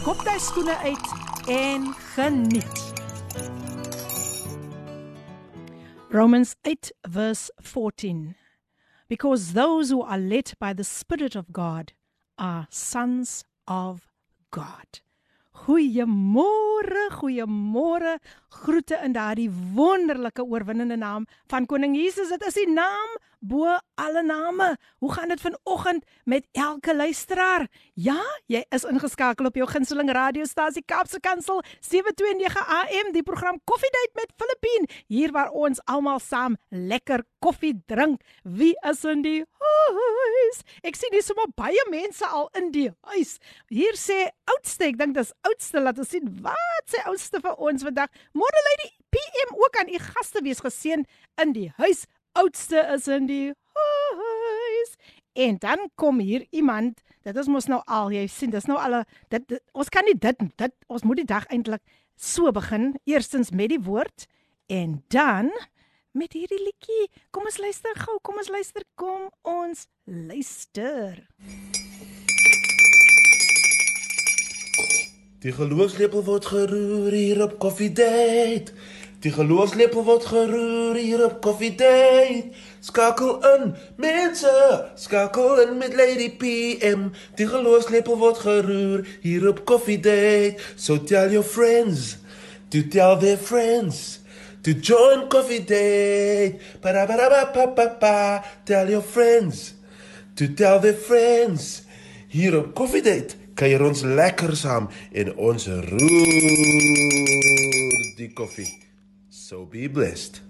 skop jy skoene uit en geniet. Romans 8 verse 14. Because those who are led by the Spirit of God are sons of God. Goeiemôre, goeiemôre Groete in daardie wonderlike oorwinnende naam van Koning Jesus. Dit is die naam bo alle name. Hoe gaan dit vanoggend met elke luisteraar? Ja, jy is ingeskakel op jou gunsteling radiostasie Kapse Kansel 729 AM, die program Koffiedייט met Filippine, hier waar ons almal saam lekker koffie drink. Wie is in die huis? Ek sien hier sommer baie mense al in die huis. Hier sê oudste, ek dink dis oudste laat ons sien wat sê oudste vir ons vandag. Môre lê die PM ook aan u gaste wees geseën in die huis oudste is in die huis. En dan kom hier iemand, dit is mos nou al, jy sien, dis nou al dit, dit ons kan nie dit dit ons moet die dag eintlik so begin. Eerstens met die woord en dan met hierdie liedjie. Kom ons luister gou, kom ons luister, kom ons luister. Die geloofslepel word geroer hier op koffiedייט. Die geloofslepel word geroer hier op koffiedייט. Skakel in, mense, skakel in met Lady PM. Die geloofslepel word geroer hier op koffiedייט. So tell your friends, to tell their friends. To join coffee date, ba ba ba ba ba ba ba. Tell your friends, to tell their friends. Hier op coffee date kuier ons lekker saam en ons roer die koffie. So be blessed.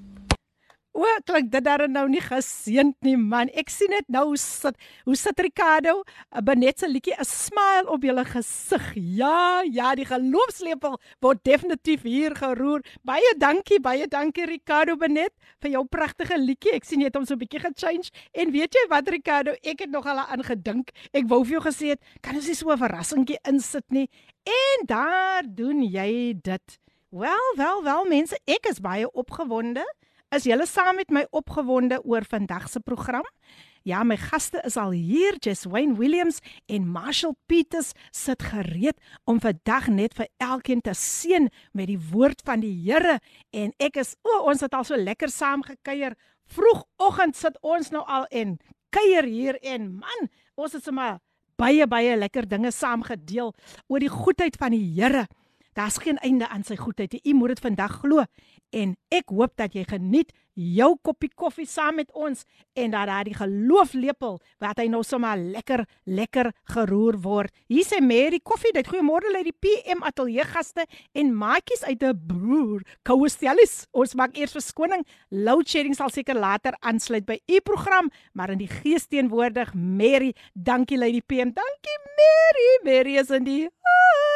O, klink dit daar nou nie geseend nie man. Ek sien dit nou sit. Hoe sit Ricardo? Benet se liedjie 'n smile op julle gesig. Ja, ja, die geloofslepel word definitief hier geroer. Baie dankie, baie dankie Ricardo Benet vir jou pragtige liedjie. Ek sien jy het hom so 'n bietjie gechange. En weet jy wat Ricardo, ek het nog al aan gedink. Ek wou vir jou gesê het, kan ons nie so 'n verrassingkie insit nie? En daar doen jy dit. Wel, wel, wel mense, ek is baie opgewonde. Is julle saam met my opgewonde oor vandag se program? Ja, my gaste is al hier, Jess Wayne Williams en Marshall Peters sit gereed om vandag net vir elkeen te seën met die woord van die Here en ek is o, ons het al so lekker saam gekuier. Vroegoggend sit ons nou al en kuier hier en man, ons het sommer baie baie lekker dinge saam gedeel oor die goedheid van die Here. Daar's geen einde aan sy goedheid. U moet dit vandag glo en ek hoop dat jy geniet jou koppie koffie saam met ons en dat daai gelooflepel wat hy nou sommer lekker lekker geroer word. Hier sê Mary koffie, dit goeiemôre lê die PM ateljee gaste en maatjies uit 'n broer. Koustellis, ons maak eers verskoning. Load shedding sal seker later aansluit by u program, maar in die gees teenwoordig Mary. Dankie lê die PM. Dankie Mary. Mary is in die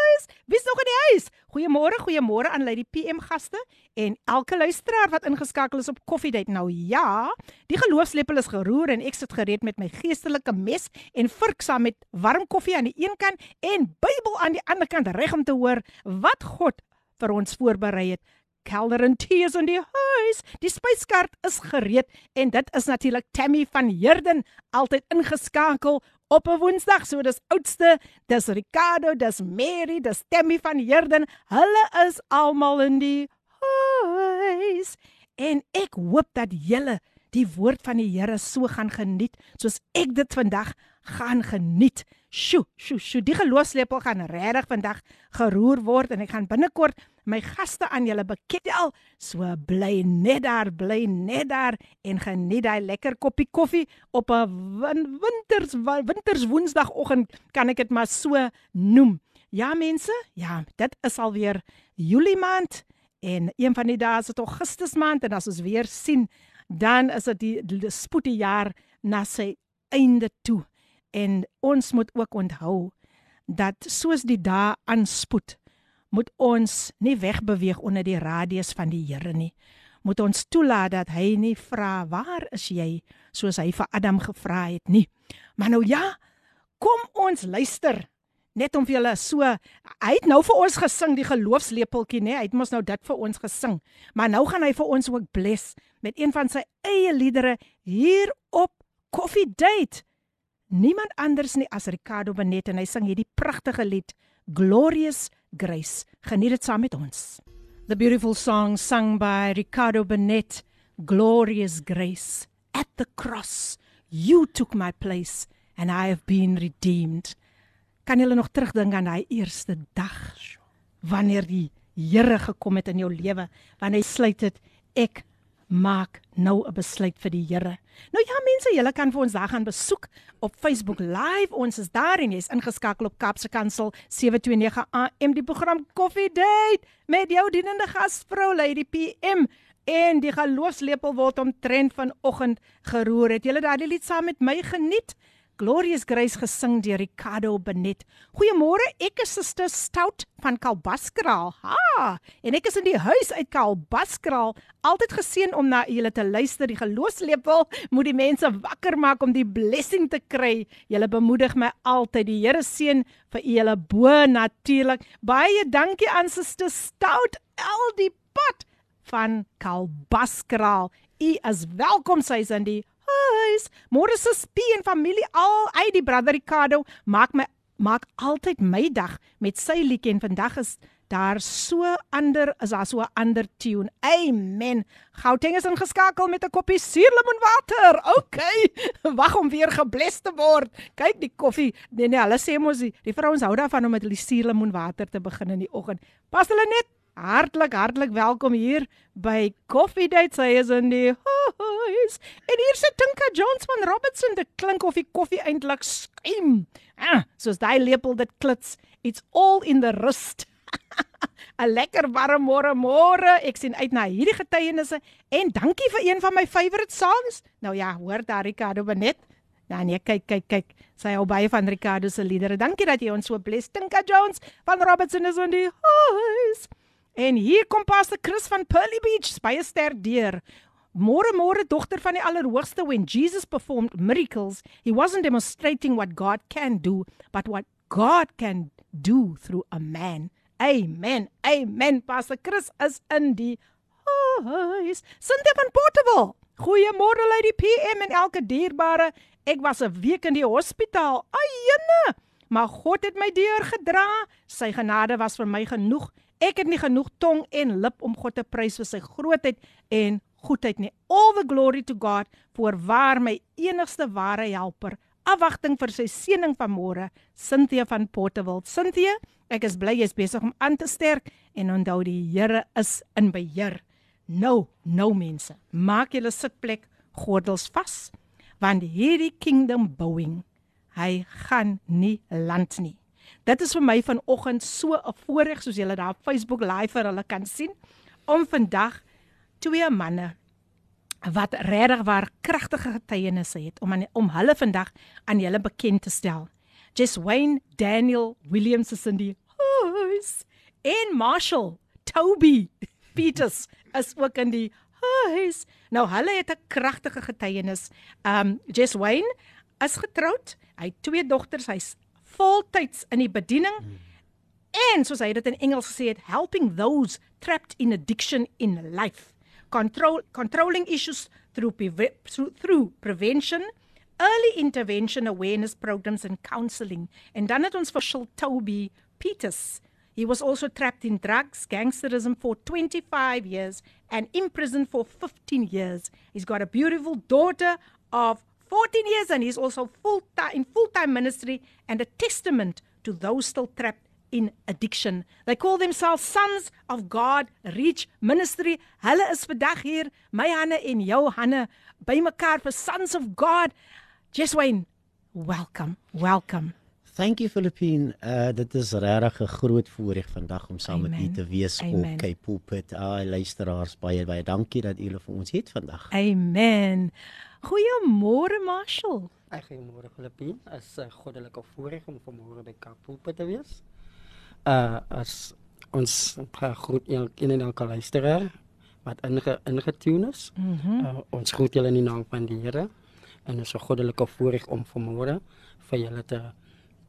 huis. Wie's nog in die huis? Goeiemôre, goeiemôre aan lei die PM gaste en elke luisteraar wat ingeskakel is op koffiedייט nou ja, die geloofslepel is geroer en ek sit gereed met my geestelike mes en vurk saam met warm koffie aan die een kant en Bybel aan die ander kant reg om te hoor wat God vir ons voorberei het. Kelder en tees in die huis. Die spyskaart is gereed en dit is natuurlik Tammy van Herden altyd ingeskakel op 'n Woensdag. So dis oudste, dis Ricardo, dis Mary, dis Tammy van Herden. Hulle is almal in die huis. En ek hoop dat julle die woord van die Here so gaan geniet soos ek dit vandag gaan geniet. Sjoe, sjoe, sjoe. Die geloofslepel gaan regtig vandag geroer word en ek gaan binnekort my gaste aan julle bekentel. So bly net daar, bly net daar en geniet daai lekker koppie koffie op 'n win winters winters woensdagoggend kan ek dit maar so noem. Ja mense, ja, dit is alweer Julie maand en een van die dae is dit Augustus maand en as ons weer sien, dan is dit die, die die jaar na sy einde toe. En ons moet ook onthou dat soos die dae aanspoed, moet ons nie wegbeweeg onder die radius van die Here nie. Moet ons toelaat dat hy nie vra waar is jy? soos hy vir Adam gevra het nie. Maar nou ja, kom ons luister. Net om vir julle so hy het nou vir ons gesing die geloofslepeltjie nê hy het mos nou dit vir ons gesing. Maar nou gaan hy vir ons ook bless met een van sy eie liedere hier op Coffee Date niemand anders nie as Ricardo Benet en hy sing hierdie pragtige lied Glorious Grace. Geniet dit saam met ons. The beautiful song sung by Ricardo Benet Glorious Grace. At the cross you took my place and I have been redeemed. Kan jy nog terugdink aan daai eerste dag? Wanneer die Here gekom het in jou lewe, wanneer hy sluit dit ek maak nou 'n besluit vir die Here. Nou ja mense, julle kan vir ons daar gaan besoek op Facebook Live. Ons is daar en jy's ingeskakel op Kapse Kansel 729 AM die program Coffee Date met jou dienende gasvrou Lady PM. En die geloofslepel word omtrent vanoggend geroer. Het julle daardie lied saam met my geniet? Glorious Grace gesing deur Ricardo Benet. Goeiemôre, ek is Suster Stout van Kalbaskraal. Ha! En ek is in die huis uit Kalbaskraal. Altyd geseën om na julle te luister. Die geloofslepel moet die mense wakker maak om die blessing te kry. Julle bemoedig my altyd. Die Here seën vir julle bo natuurlik. Baie dankie aan Suster Stout al die pad van Kalbaskraal. U is welkom sy is in die huis. Môre se spie en familie al uit die brother Ricardo maak my maak altyd my dag met sy liedjie en vandag is daar so ander is daar so 'n ander tune. Amen. Gauteng is ingeskakel met 'n koppie suurlemoenwater. OK. Wag om weer gebless te word. Kyk die koffie. Nee nee, hulle sê mos die, die vrouens hou daarvan om met hulle suurlemoenwater te begin in die oggend. Pas hulle net Hartlik hartlik welkom hier by Coffee Date. Sy is in die huis. En hier sit Tinka Jones van Robertson. Dit klink of die koffie eintlik skuim. Ah, soos daai lepel dit klits. It's all in the wrist. 'n Lekker warm môre môre. Ek sien uit na hierdie getuienisse en dankie vir een van my favourite songs. Nou ja, hoor daar Ricardo Benet. Ja nee, kyk kyk kyk. Sy hou baie van Ricardo se liedere. Dankie dat jy ons so bless. Tinka Jones van Robertson is in die huis. En hier kom Pastor Chris van Pearly Beach, baie sterk deur. Môre môre dogter van die Allerhoogste when Jesus performed miracles, he wasn't demonstrating what God can do, but what God can do through a man. Amen. Amen. Pastor Chris is in die huis. Cynthia van Portable. Goeiemôre Lady PM en elke dierbare. Ek was 'n week in die hospitaal. Ayene. Maar God het my deur gedra. Sy genade was vir my genoeg Ek het nie genoeg tong en lip om God te prys vir sy grootheid en goedheid nie. All the glory to God vir waar my enigste ware helper. Afwagting vir sy seëning van môre, Cynthia van Portewil. Cynthia, ek is bly jy's besig om aan te sterk en onthou die Here is in beheer. Nou, nou mense, maak julle sitplek gordels vas want hierdie kingdom bouing, hy gaan nie land nie. Dit is vir my vanoggend so 'n voorreg soos julle daar op Facebook live vir hulle kan sien om vandag twee manne wat regtig waar kragtige getuienisse het om aan, om hulle vandag aan julle bekend te stel. Just Wayne Daniel Williams is in die huis en Marshall Toby Peters is ook in die huis. Nou hulle het 'n kragtige getuienis. Um Just Wayne is getroud. Hy het twee dogters. Hy's voltyds in die bediening. En soos hy dit in Engels gesê het helping those trapped in addiction in life. Control controlling issues through through, through prevention early intervention awareness programs and counseling. En dan het ons vir Toby Peters. He was also trapped in drugs, gangsterism for 25 years and imprisoned for 15 years. He's got a beautiful daughter of 14 years and he's also full time in full-time ministry and a testament to those still trapped in addiction. They call themselves sons of God Reach Ministry. Hulle is vandag hier, my Hanne en jou Hanne, bymekaar vir Sons of God. Just Wayne, welcome. Welcome. Thank you Philippine. Uh dit is regtig 'n groot voorreg vandag om saam Amen. met u te wees Amen. op Cape Pulpit. Ah, luisteraars baie baie dankie dat julle vir ons het vandag. Amen. Goeiemôre Marshall. Goeiemôre Filippine. Is 'n goddelike voorreg om vanmôre by Cape Pulpit te wees. Uh as ons groet elkeen en elke luisteraar wat inge, ingetune is. Mm -hmm. uh, ons groet julle in die naam van die Here en is 'n goddelike voorreg om vanmôre vir julle te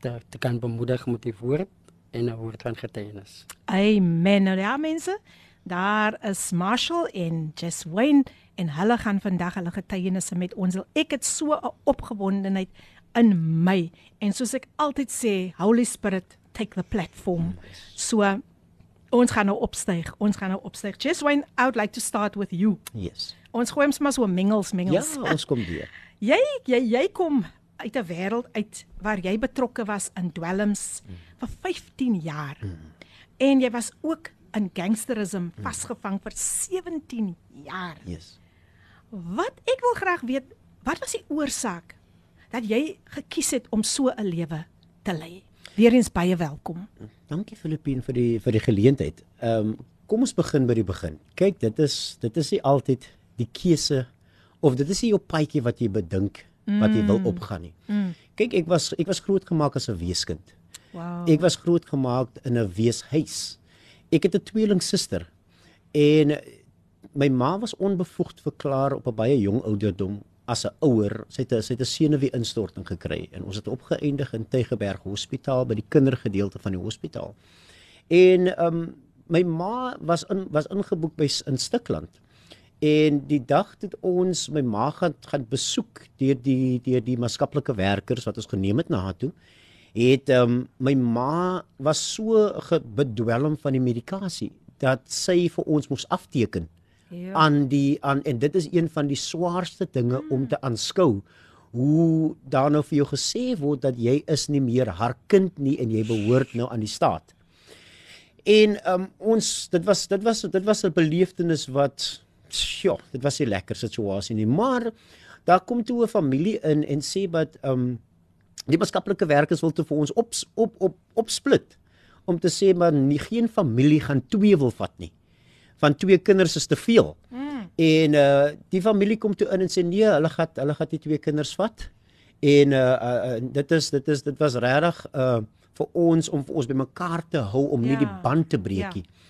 te te kan bemoedig met die woord en 'n woord van getuienis. Amen. Nou ja mense, daar is Marshall en Jess Wayne en hulle gaan vandag hulle getuienisse met ons. Ek het so 'n opgewondenheid in my en soos ek altyd sê, Holy Spirit take the platform. So ons gaan nou opstyg. Ons gaan nou opstyg. Jess Wayne, I would like to start with you. Yes. Ons gooi ons maar so mengels mengels. Ja, ons kom weer. jy jy jy kom uit 'n wêreld uit waar jy betrokke was in dwelms mm. vir 15 jaar. Mm. En jy was ook in gangsterisme mm. vasgevang vir 17 jaar. Yes. Wat ek wil graag weet, wat was die oorsaak dat jy gekies het om so 'n lewe te lei? Weereens baie welkom. Dankie Filippine vir die vir die geleentheid. Ehm um, kom ons begin by die begin. Kyk, dit is dit is nie altyd die keuse of dit is nie jou paadjie wat jy bedink wat jy wil mm. opgaan nie. Mm. Kyk, ek was ek was grootgemaak as 'n weeskind. Wow. Ek was grootgemaak in 'n weeshuis. Ek het 'n tweeling suster en my ma was onbevoegd verklaar op 'n baie jong ouderdom as 'n ouer. Sy het sy het 'n senuweeinstorting gekry en ons het opgeëindig in Tygerberg Hospitaal by die kindergedeelte van die hospitaal. En ehm um, my ma was in was ingeboek by in Stikland. En die dag het ons my ma gaan gaan besoek deur die deur die maatskaplike werkers wat ons geneem het na haar toe. Het um, my ma was so bedwelm van die medikasie dat sy vir ons moes afteken ja. aan die aan en dit is een van die swaarste dinge hmm. om te aanskou hoe daar nou vir jou gesê word dat jy is nie meer haar kind nie en jy behoort nou aan die staat. En um, ons dit was dit was dit was 'n beleefdenis wat ja, dit was 'n lekker situasie nie, maar daar kom toe 'n familie in en sê dat ehm um, die maatskaplike werkers wil toe vir ons op op op opsplit om te sê maar nie geen familie gaan twee wil vat nie. Van twee kinders is te veel. Mm. En uh die familie kom toe in en sê nee, hulle gaan hulle gaan die twee kinders vat. En uh, uh dit is dit is dit was regtig uh vir ons om vir ons bymekaar te hou om ja. nie die band te breek nie. Ja.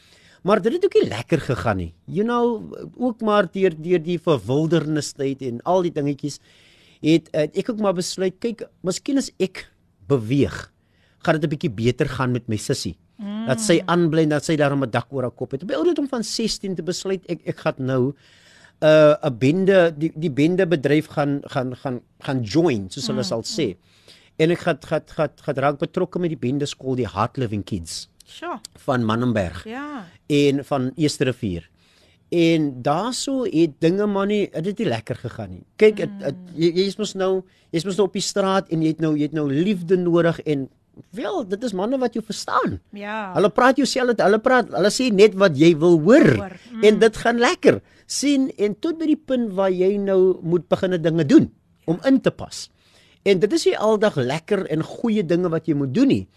Maar dit het ook nie lekker gegaan nie. You know, ook maar deur deur die verwildernis tyd en al die dingetjies het, het ek ook maar besluit, kyk, miskien as ek beweeg, gaan dit 'n bietjie beter gaan met my sussie. Mm. Dat sy aanbly dat sy daarom 'n dak oor haar kop het. Op die ouderdom van 16 te besluit ek ek gaan nou 'n uh, 'n bende die die bende bedryf gaan gaan gaan gaan join, soos hulle mm. sal sê. En ek gaan gaan gaan gaan raak betrokke met die bende skool die Heart Living Kids. Sjoe. Van Mannenberg. Ja. En van Eersterivier. En daarso het dinge maar nie dit het lekker gegaan nie. Kyk, mm. het, het, jy jy's mos nou jy's mos nou op die straat en jy het nou jy het nou liefde nodig en wel, dit is manne wat jou verstaan. Ja. Hulle praat jouself, hulle praat, hulle sê net wat jy wil hoor. Mm. En dit gaan lekker. sien en tot by die punt waar jy nou moet begine dinge doen om in te pas. En dit is nie aldag lekker en goeie dinge wat jy moet doen nie.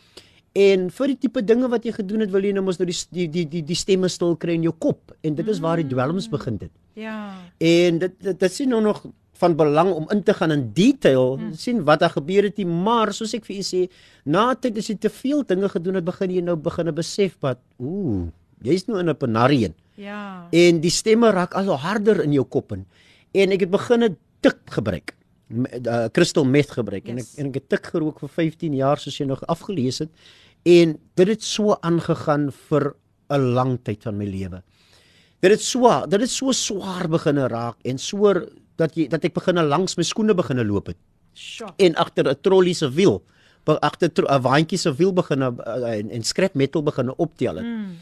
En vir die tipe dinge wat jy gedoen het, wil jy nou mos nou die die die die, die stemme stil kry in jou kop en dit is waar die dwelms begin dit. Ja. En dit dit, dit sien nou nog van belang om in te gaan in detail hmm. sien wat daar gebeur het, maar soos ek vir u sê, na tyd as jy te veel dinge gedoen het, begin jy nou begine besef wat ooh, jy's nou in 'n penarien. Ja. En die stemme raak al harder in jou kop in. En ek het begin 'n tik gebruik uh, crystal meth gebruik yes. en ek en ek het tik gerook vir 15 jaar soos jy nog afgelees het en dit het so aangegaan vir 'n lang tyd van my lewe. Dit het so dit het so swaar begine raak en so dat jy dat ek begine langs my skoene begine loop het. Sjoe. En agter 'n trollie se wiel, agter 'n waantjie se wiel begine uh, en, en scrap metal begine optel het. Mm.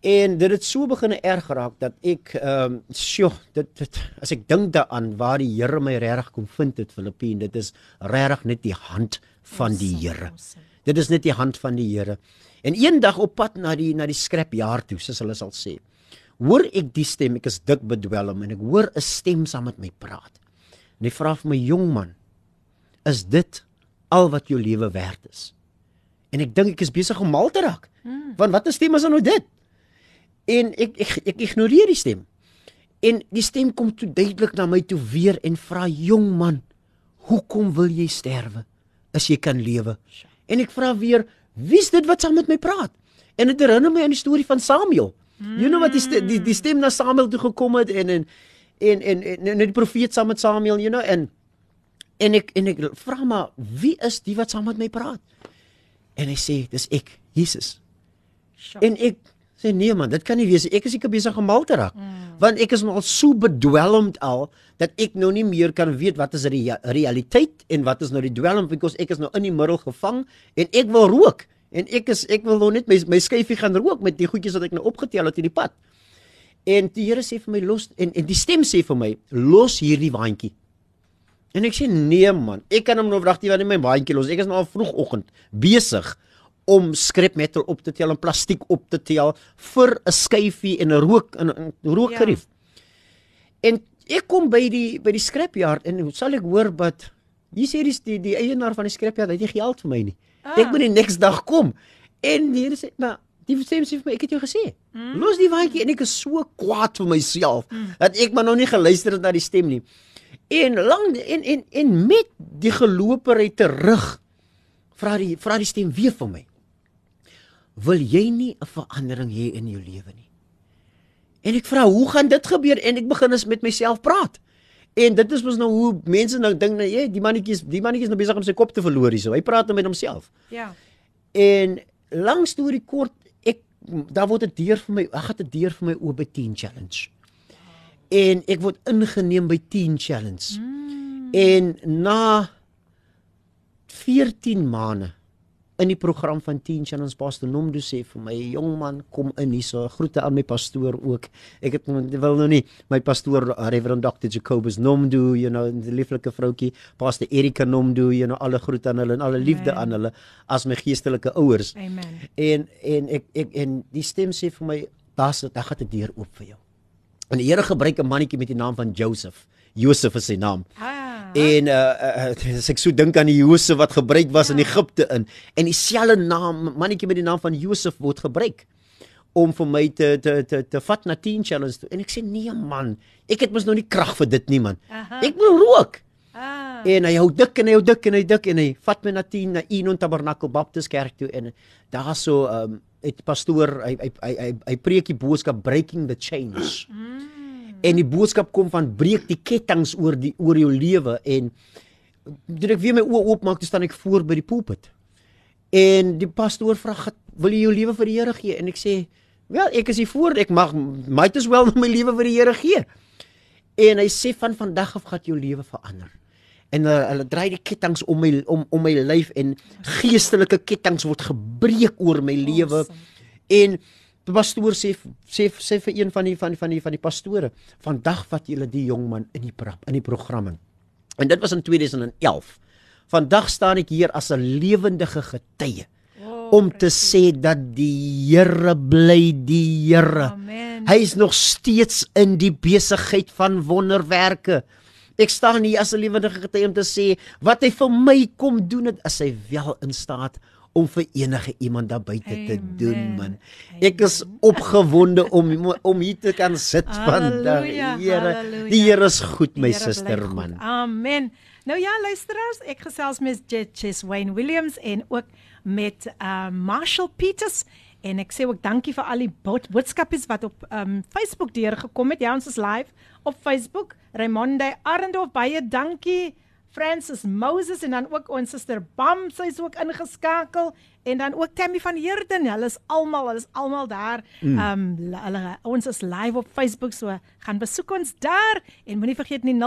En dit het so begine erg geraak dat ek ehm um, sjoe, dit, dit as ek dink daaraan waar die Here my regtig kom vind het Filippien, dit is regtig net die hand van die Here. Dit is net die hand van die Here. En eendag op pad na die na die skrapjaar toe, soos hulle sal sê, hoor ek die stem, ek is dik bedwelm en ek hoor 'n stem saam met my praat. En hy vra vir my jong man, is dit al wat jou lewe werd is? En ek dink ek is besig om mal te raak. Hmm. Want wat 'n stem is dan nou dit? En ek ek ek ignoreer die stem. En die stem kom toe duidelik na my toe weer en vra jong man, hoekom wil jy sterwe as jy kan lewe? En ek vra weer, wie's dit wat saam met my praat? En dit herinner my aan die storie van Samuel. Mm. You know wat die, st die die stem na Samuel toe gekom het en en en en, en, en die profeet saam met Samuel, you know, en en ek en ek vra maar wie is die wat saam met my praat? En hy sê, dis ek, Jesus. Sjoe. En ek sê nee man, dit kan nie wees. Ek is seker besig om mal te raak. Mm. Want ek is al so bedwelmd al dat ek nou nie meer kan weet wat is die realiteit en wat is nou die dwelm because ek is nou in die middel gevang en ek wil rook. En ek is ek wil nou net my my skyfie gaan rook met die goedjies wat ek nou opgetel het in die pad. En die Here sê vir my los en en die stem sê vir my los hierdie waantjie. En ek sê nee man, ek kan hom nou wragtig wat in my baantjie los. Ek is nou al vroegoggend besig om skrapmetal op te tel en plastiek op te tel vir 'n skyfie en 'n rook en 'n rookgerief. Ja. En ek kom by die by die scrapyard en hoe sal ek hoor wat hier sê die die, die eienaar van die scrapyard het nie geld vir my nie. Ah. Ek moet die next dag kom. En die Here sê maar die sê sê vir my ek het jou gesê. Mm. Los die waantjie en ek is so kwaad vir myself mm. dat ek maar nog nie geluister het na die stem nie. En lang en en en met die gelopery terug vra die vra die stem weer vir my. Wil jy nie 'n verandering hê in jou lewe nie? En ek vra, hoe gaan dit gebeur? En ek begin eens met myself praat. En dit is mos nou hoe mense nou dink nou, jy, die mannetjie is die mannetjie is nou besig om sy kop te verloor hierso. Hy praat nou met homself. Ja. En lang storie kort, ek daar word 'n deur vir my, ag, het 'n deur vir my oop by 10 challenge. En ek word ingeneem by 10 challenge. Mm. En na 14 maande in die program van Teen Challenge Pastor Nomdo sê vir my jong man kom in hierso groete aan my pastoor ook. Ek het wil nou nie my pastoor Reverend Dr. Jacobus Nomdo you know die lieflike vroutjie Pastor Erika Nomdo you know alle groete aan hulle en alle liefde aan hulle as my geestelike ouers. Amen. En en ek ek en die stem sê vir my daar's daar gaan 'n deur oop vir jou. En die Here gebruik 'n mannetjie met die naam van Joseph. Josef is sy naam. Ah. En uh, uh as ek so dink aan die Josef wat gebruik was ja. in Egipte in en dieselfde naam mannetjie met die naam van Josef word gebruik om vir my te te te te vat na 10 challenge toe. En ek sê nee man, ek het mos nou nie krag vir dit nie man. Aha. Ek wil rook. Ah. En hy hou dik en hy hou dik en hy dik en hy vat my na 10 na Enon Tabernakel Baptist Kerk toe en daar so um het pastoor hy hy hy hy, hy preek die boodskap breaking the chains. Mm en die boodskap kom van breek die kettinge oor die oor jou lewe en toe ek weer my oë oopmaak, staan ek voor by die pulpit. En die pastoor vra, "Wil jy jou lewe vir die Here gee?" En ek sê, "Wel, ek is hier voor, ek mag might as well my lewe vir die Here gee." En hy sê van vandag af gaan jou lewe verander. En uh, hulle draai die kettinge om my om om my lyf en geestelike kettinge word gebreek oor my lewe. Awesome. En Die pastoor sê sê sê vir een van die van die van die van die pastore, vandag vat julle die jong man in die prap in die programme. En dit was in 2011. Vandag staan ek hier as 'n lewendige getuie oh, om te sê dat die Here bly die Here. Hy is nog steeds in die besigheid van wonderwerke. Ek staan hier as 'n lewendige getuie om te sê wat hy vir my kom doen het, is hy wel in staat om vir enige iemand daar buite te doen man. Ek is opgewonde om om hier te kan sit vandag. Here, die Here is goed my suster man. Amen. Nou ja, luisteraars, ek gesels met Jess Wayne Williams en ook met uh Marshall Peters en ek sê ook dankie vir al die boodskapies wat op um Facebook deurgekom het. Ja, ons is live op Facebook. Raymonde Arendorf baie dankie. Francis Moses en dan ook ons suster Bam, sy's ook ingeskakel en dan ook Tammy van Heerden. Hulle is almal, hulle is almal daar. Mm. Ehm mm. um, hulle ons is live op Facebook so gaan besoek ons daar en moenie vergeet nie 0817291657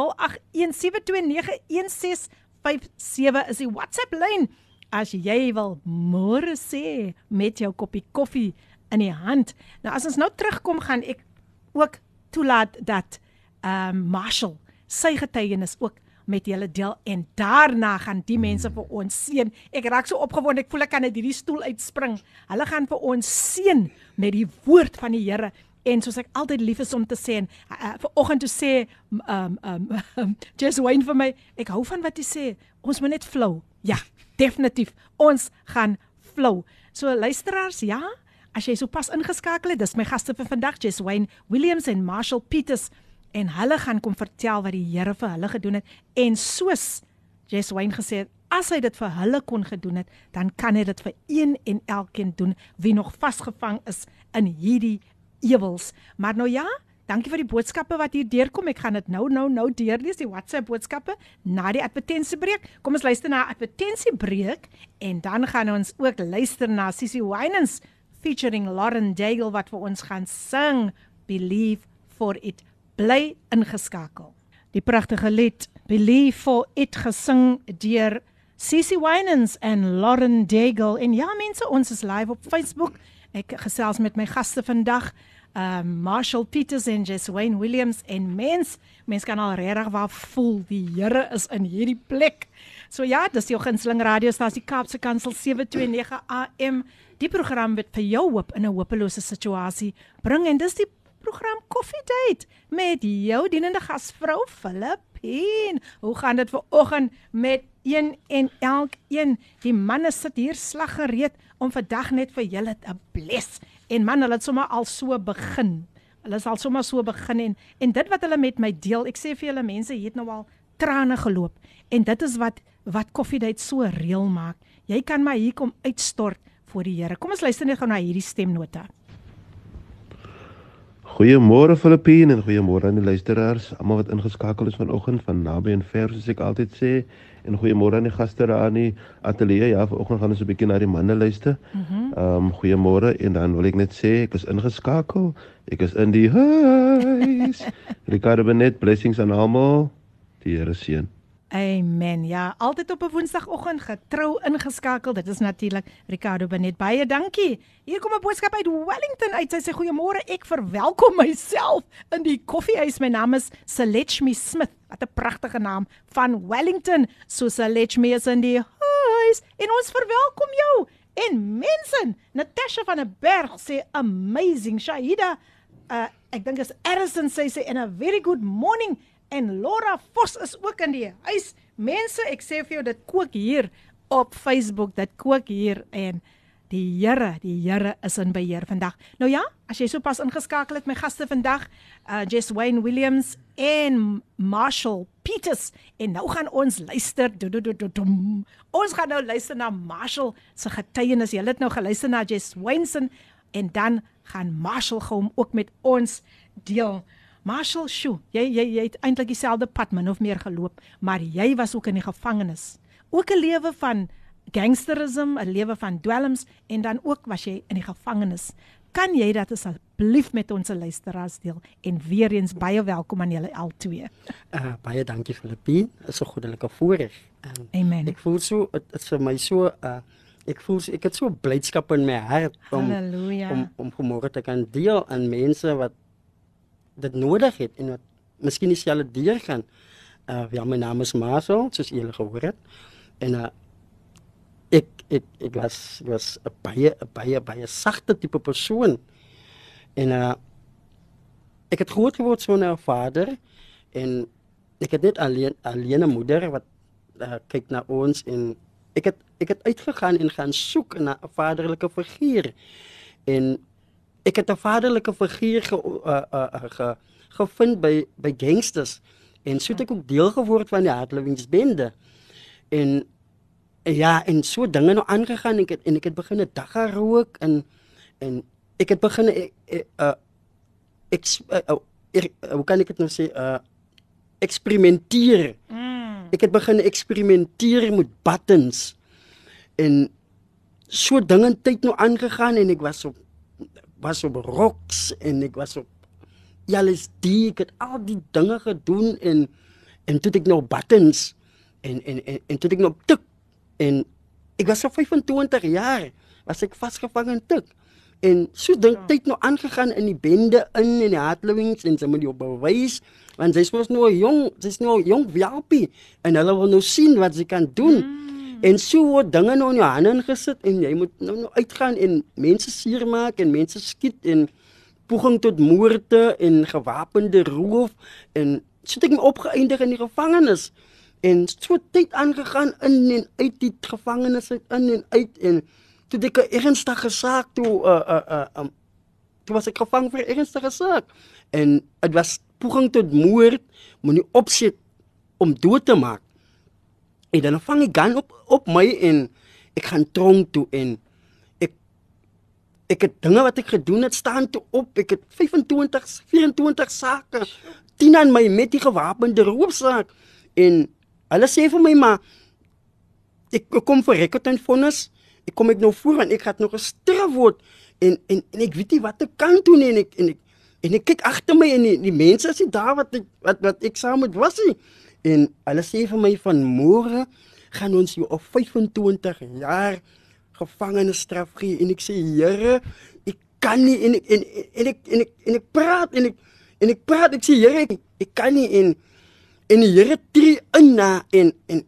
is die WhatsApp lyn as jy wil môre sê met jou koppie koffie in die hand. Nou as ons nou terugkom gaan ek ook toelaat dat ehm um, Marshall sy getuienis ook met julle deel en daarna gaan die mense vir ons seën. Ek raak so opgewonde, ek voel ek kan uit hierdie stoel uitspring. Hulle gaan vir ons seën met die woord van die Here. En soos ek altyd lief is om te sê en uh, uh, vir oggend te sê um um, just wait vir my. Ek hou van wat jy sê. Ons moet net flow. Ja, definitief. Ons gaan flow. So luisteraars, ja, as jy sopas ingeskakel het, dis my gaste vir vandag, Jess Wayne Williams en Marshall Peters en hulle gaan kom vertel wat die Here vir hulle gedoen het en soos Jess Wayne gesê het as hy dit vir hulle kon gedoen het, dan kan hy dit vir een en elkeen doen wie nog vasgevang is in hierdie ewels. Maar nou ja, dankie vir die boodskappe wat hier deurkom. Ek gaan dit nou nou nou deurlees die WhatsApp boodskappe na die advertensiebreek. Kom ons luister na advertensiebreek en dan gaan ons ook luister na Sissy Winans featuring Lauren Daigle wat vir ons gaan sing Believe for it. Bly ingeskakel. Die pragtige lied Believe for it gesing deur Sissy Winans en Lauren Daigle. En ja mense, ons is live op Facebook. Ek gesels met my gaste vandag um Marshall Peters en Jess Wayne Williams en mens mens kan al regtig waar voel die Here is in hierdie plek. So ja, dis jou gunsteling radiostasie Kaapse Kansel 729 AM. Die program wat vir jou hoop in 'n hopelose situasie bring en dis die program Coffee Date met jou dienende gasvrou Filippine. Hoe gaan dit ver oggend met een en elkeen? Die manne sit hier slag gereed om vandag net vir julle te bless. En man, hulle het sommer al so begin. Hulle is al sommer so begin en en dit wat hulle met my deel, ek sê vir julle mense, het nou al trane geloop. En dit is wat wat Coffee Date so reël maak. Jy kan maar hier kom uitstort voor die Here. Kom ons luister net gou na hierdie stemnota. Goeiemôre Filippine en goeiemôre aan die luisteraars, almal wat ingeskakel is vanoggend van naby en ver soos ek altyd sê. En goeiemôre aan die gaste daar aan die ateljee. Ja, vanoggend gaan ons 'n bietjie na die manne luister. Ehm um, goeiemôre en dan wil ek net sê ek is ingeskakel. Ek is in die huis. Ricardo Benet, blessings aan almal. Die Here seën. Amen. Ja, altyd op 'n Woensdagoggend getrou ingeskakel. Dit is natuurlik Ricardo Benet. Baie dankie. Hier kom 'n boodskap uit Wellington uit. Sy sê goeiemôre. Ek verwelkom myself in die koffiehuis. My naam is Selechmi Smith. Wat 'n pragtige naam van Wellington. So Selechmi is in die huis en ons verwelkom jou. En mense, Natasha van der Berg sê amazing Shahida. Uh ek dink is Addison sê sê in a very good morning en Laura Vos is ook in die huis. Mense, ek sê vir jou dit kook hier op Facebook, dit kook hier en die Here, die Here is in beheer vandag. Nou ja, as jy sopas ingeskakel het my gaste vandag, uh Jess Wayne Williams en Marshall Peters en nou gaan ons luister. Do, do, do, do, do. Ons gaan nou luister na Marshall se getuienis. Jy het nou geluister na Jess Wayne en dan gaan Marshall hom ook met ons deel. Marshall, sjoe, jy jy jy het eintlik dieselfde pad min of meer geloop, maar jy was ook in die gevangenis. Ook 'n lewe van gangsterisme, 'n lewe van dwelms en dan ook was jy in die gevangenis. Kan jy dit asseblief met ons luisteraars deel en weer eens baie welkom aan julle al twee. Uh, baie dankie Filippine. Dit is 'n goddelike voorreg. Um, Amen. Ek voel so dit is vir my so uh ek voel so, ek het so blydskap in my hart om Halleluja. om om vanmôre te kan deel aan mense wat dit nodig het en wat miskien dieselfde deur gaan. Uh ja, my naam is Marcel, soos julle gehoor het. En uh ek ek ek was ek was 'n baie 'n baie baie sagte tipe persoon. En uh ek het groot geword sonder 'n vader en ek het net alleen alleen 'n moeder wat uh, kyk na ons en ek het ek het uitgegaan en gaan soek na 'n vaderlike figuur. En ek het 'n vaderlike figuur ge, uh, uh, ge, gevind by by gangsters en so het ek ook deel geword van die hardlowingsbende. En ja, en so dinge nou aangegaan ek het, en ek het begin 'n dagga rook en en ek het begin ek uh, ek uh, uh, er, uh, hoe kan ek dit nou sê uh eksperimenteer. Mm. Ek het begin eksperimenteer met buttons en so dinge tyd nou aangegaan en ek was op was op rocks en ek was op LSD ek het al die dinge gedoen en en toe ek nou buttons en en en, en toe ek nou tik en ek was so 25 jaar was ek vasgevang in tik. En so dink tyd nou aangegaan in die bende in en die hardlowings en sy moet jou bewys want sy's mos nou jong sy's nou jong welpie en hulle wil nou sien wat sy kan doen. Mm. En so word dinge nou in jou hande ingesit en jy moet nou nou uitgaan en mense seermaak en mense skiet en poging tot moorde en gewapende roof en het ek my opgeëindig in die gevangenis. En so tyd aangegaan in en uit die gevangenis uit in en uit en toe ek 'n ernstige saak toe uh uh uh um, toe was ek gevang vir 'n ernstige saak. En dit was poging tot moord moenie opset om dood te maak. En dan vang die gun op op my en ek gaan tronk toe en ek ek het dinge wat ek gedoen het staan toe op. Ek het 25 24 sake 10 aan my met die gewapende roopsaak en hulle sê vir my maar ek, ek kom vir rekord en vonnis. Ek kom ek nou voor en ek gaan nog gestraf word en en en ek weet nie wat ek kan doen nie en ek en ek en ek kyk agter my en die, die mense is daar wat ek, wat wat ek saam met was nie. En hulle sê vir my van môre gaan ons jou op 25 jaar gevangenisstraf gee en ek sê Here, ek kan nie en ek, en, en ek en ek en ek praat en ek en ek praat ek sê Here, ek, ek kan nie en en die Here tree in na en en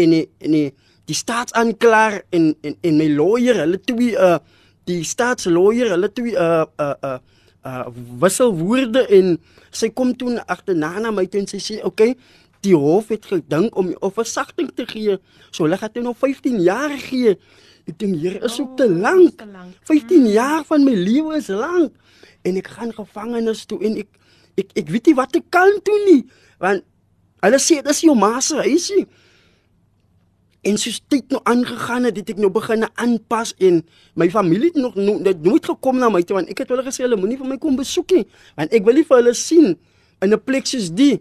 en die, en die, die staatsaanklaer en en en my lawyer, hulle twee uh die staatslawyer, hulle twee uh uh uh uh wisselwoorde en sy kom toe agterna na my toe en sy sê, "Oké, okay, die hof het gedink om 'n versagting te gee. So hulle gaan toe nog 15 jaar gee." Ek dink hier is ook te Oh, lank. te lank. 15 jaar van my lewe is lank en ek gaan gevangenis toe en ek ek ek weet nie wat ek kan doen nie want hulle sê dis jou ma se huisie. En soos tyd nou aangegaan het, het ek nou begin aanpas en my familie het nog no, het nooit gekom na my toe want ek het hulle gesê hulle moenie vir my kom besoek nie want ek wil nie vir hulle sien in 'n plek soos die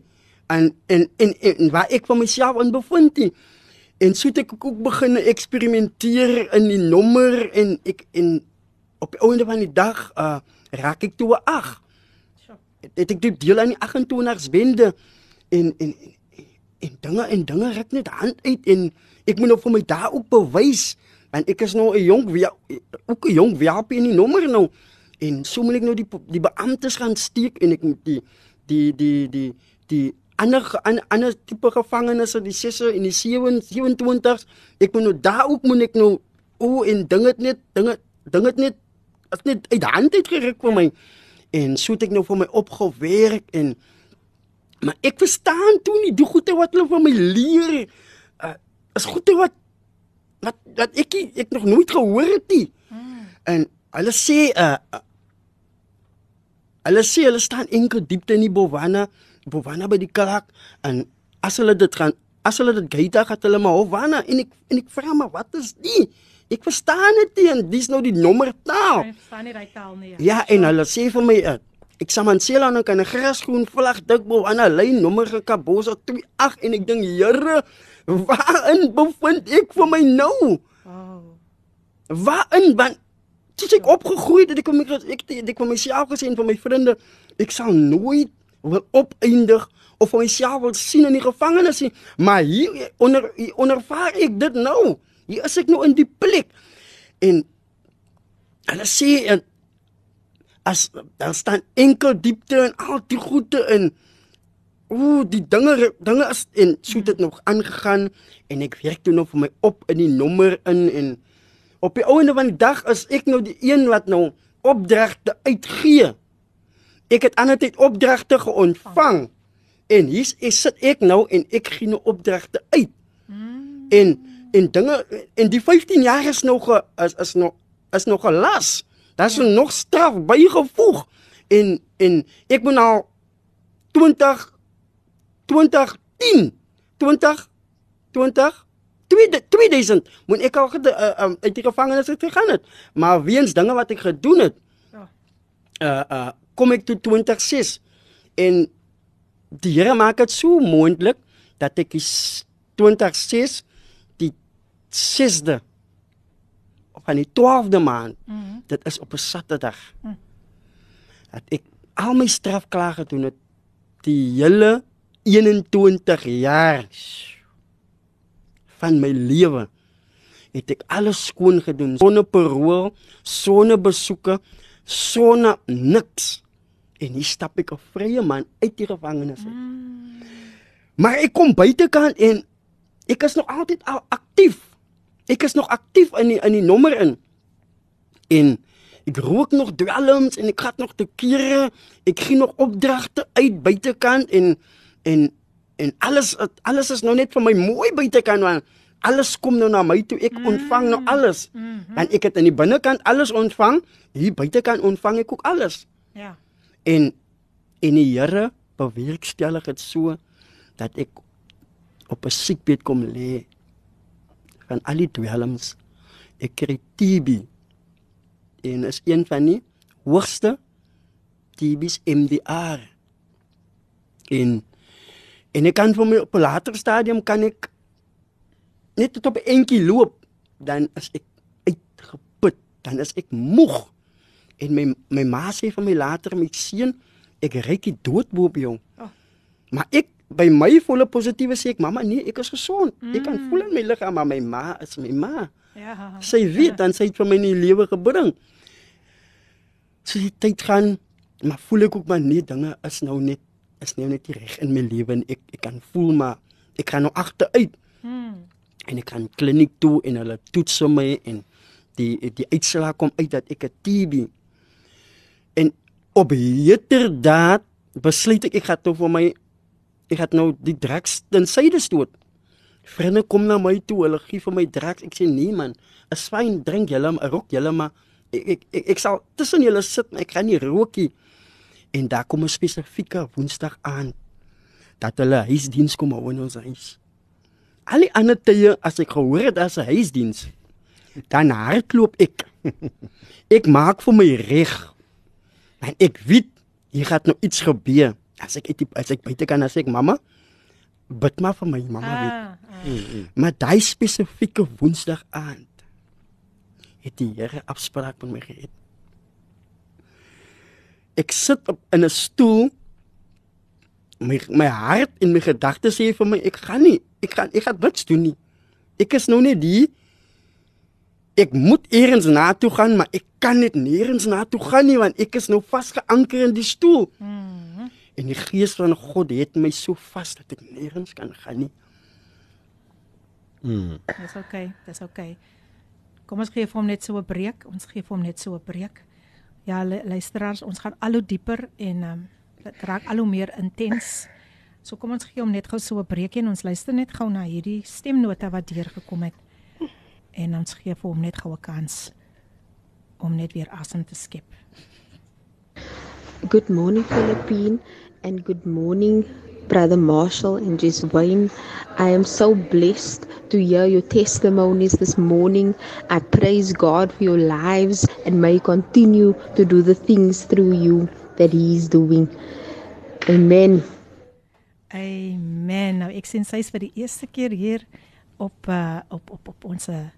en en en, en waar ek van myself in bevind nie. En so het ek ook begin eksperimenteer in die nommer en ek en op die einde van die dag uh raak ek toe 8. Het ek toe deel aan die 28s wende en en en, en dinge en dinge ruk net hand uit en ek moet nou vir my daar ook bewys want ek is nou 'n wie ook 'n jonk WP in die nommer nou en so moet ek nou die die beamptes gaan steek en ek moet die die die die die ander ander, ander tipe gevangenes die 6 en die 7 27 ek moet nou daar ook moet ek nou o en dinge het net dinge dinge het net as net uit hand uit geruk vir my. En so het ek nou vir my opgewerk en maar ek verstaan toe nie die goeie wat hulle van my leer. Uh, is goeie wat wat wat ek ek nog nooit gehoor het nie. Mm. en hulle sê uh, uh hulle sê hulle staan enkel diepte in die Bowana Bowana by die Kalak en as hulle dit gaan as hulle dit gate gaan hulle maar Bowana en ek en ek vra maar wat is die ek verstaan dit nie en dis nou die nommer taal Ek verstaan nie daai taal nie. Ja, en hulle sê vir my uh, ek sal man sê dan kan 'n grasgroen vlag dik bo aan 'n lyn nommer gekabosa 28 en ek dink Here, waarin bevind ek vir my nou? Oh. Waarin want soos ek opgegroei het, het ek my ek ek, ek vir myself gesê en vir my vriende, ek sal nooit wil opeindig of vir myself wil sien in die gevangenis nie, maar hier onder hier ondervaar ek dit nou. Hier is ek nou in die plek. En hulle sê en as daar staan enkel diepte en al die goede in ooh die dinge dinge is en so het dit nog aangegaan en ek werk toe nog vir my op in die nommer in en op die ouende van die dag is ek nou die een wat nou opdragte uitgee. Ek het ander tyd opdragte geontvang. En hier is sit ek nou en ek gee nou opdragte uit. En en dinge en die 15 jaar is nog ge- is is nog is nog gelas. Daar's ja. nog straf bygevoeg. En en ek moet nou 20 2010 20 20 2000 2000 moet ek al gede, uh, um, uit die gevangenis uit gegaan het. Maar weens dinge wat ek gedoen het. Ja. Uh uh kom ek toe 2006 en die Here maak dit so moontlik dat ek die s- 2006 die 6de van die 12de maand mm -hmm. dit is op 'n Saterdag. Mm. Dat ek al my straf klaar gedoen het die hele 21 jaar van my lewe het ek alles skoon gedoen sonder parol, sonder besoeke, sonder niks. En hier stap ek 'n vrye man uit die gevangenis uit. Mm. Maar ek kom buitekant en ek is nog altyd al aktief. Ek is nog aktief in die in die nommer in. En ek rook nog dwelms en ek gaan nog te kere. Ek gee nog opdragte uit buitekant en en en alles alles is nou net vir my mooi buitekant want alles kom nou na my toe. Ek ontvang nou alles. Mm -hmm. En ek het aan die binnekant alles ontvang. Hier buitekant ontvang ek ook alles. Ja. En en die Here bewerkstellig dit so dat ek op 'n siekbed kom lê van al die dwelms. Ek kry TB. En is een van die hoogste TB's MDR. En en ek kan vir my op 'n later stadium kan ek net tot op 'n entjie loop, dan is ek uitgeput, dan is ek moeg. En my my ma sê vir my later my seun, ek ryk die doodboop jong. Oh. Maar ek by my volle positiewe sê ek mamma nee, ek is gesond. Mm. Ek kan voel in my liggaam maar my ma is my ma. Ja. Sy weet dan sy het vir my in die lewe gebring. So die tyd gaan, maar voel ek ook maar nee, dinge is nou net is nou net nie reg in my lewe en ek ek kan voel maar ek gaan nou agteruit Hmm. En ek gaan kliniek toe en hulle toets my en die die uitslaag kom uit dat ek 'n TB en op heterdaad besluit ek ek gaan toe vir my ek gaan nou die drugs ten syde stoot. Vriende kom na my toe, hulle gee vir my drugs. Ek sê nee man, is fyn, drink julle, rook julle maar ek ek ek, ek sal tussen julle sit, maar ek gaan nie rook nie. En daar kom 'n spesifieke Woensdag aan dat hulle huisdiens kom hou in ons huis. Al die ander tye as ek gehoor het as 'n huisdiens, dan hardloop ek. ek maak vir my reg. En ek weet hier gaan nou iets gebeur. As ek uit die- as ek buite kan as ek mamma bid maar vir my mamma weet. Ah, ah. Maar daai spesifieke Woensdag aand het die Here afspraak met my gehad. Ek sit op in 'n stoel. My my hart en my gedagtes sê vir my ek gaan nie, ek gaan ek gaan niks doen nie. Ek is nou net die ek moet eers na toe gaan, maar ek kan net nêrens na toe gaan nie want ek is nou vasgeanker in die stoel. Mhm. En die gees van God het my so vas dat ek nêrens kan gaan nie. Mm. Dis okay, dis okay. Kom ons gee vir hom net so 'n breek. Ons gee vir hom net so 'n breek. Ja, lu- luisteraars, ons gaan al hoe dieper en ehm um, dit raak al hoe meer intens. So kom ons gee hom net gou so 'n breekie en ons luister net gou na hierdie stemnota wat deurgekom het. En ons gee vir hom net gou 'n kans om net weer asem te skep. Good morning, Philippine, and good morning, Brother Marshall and Jess Wayne. I am so blessed to hear your testimonies this morning. I praise God for your lives and may He continue to do the things through you that He is doing. Amen. Amen. Nou ek sien sy's vir die eerste keer hier op uh, op op op ons uh,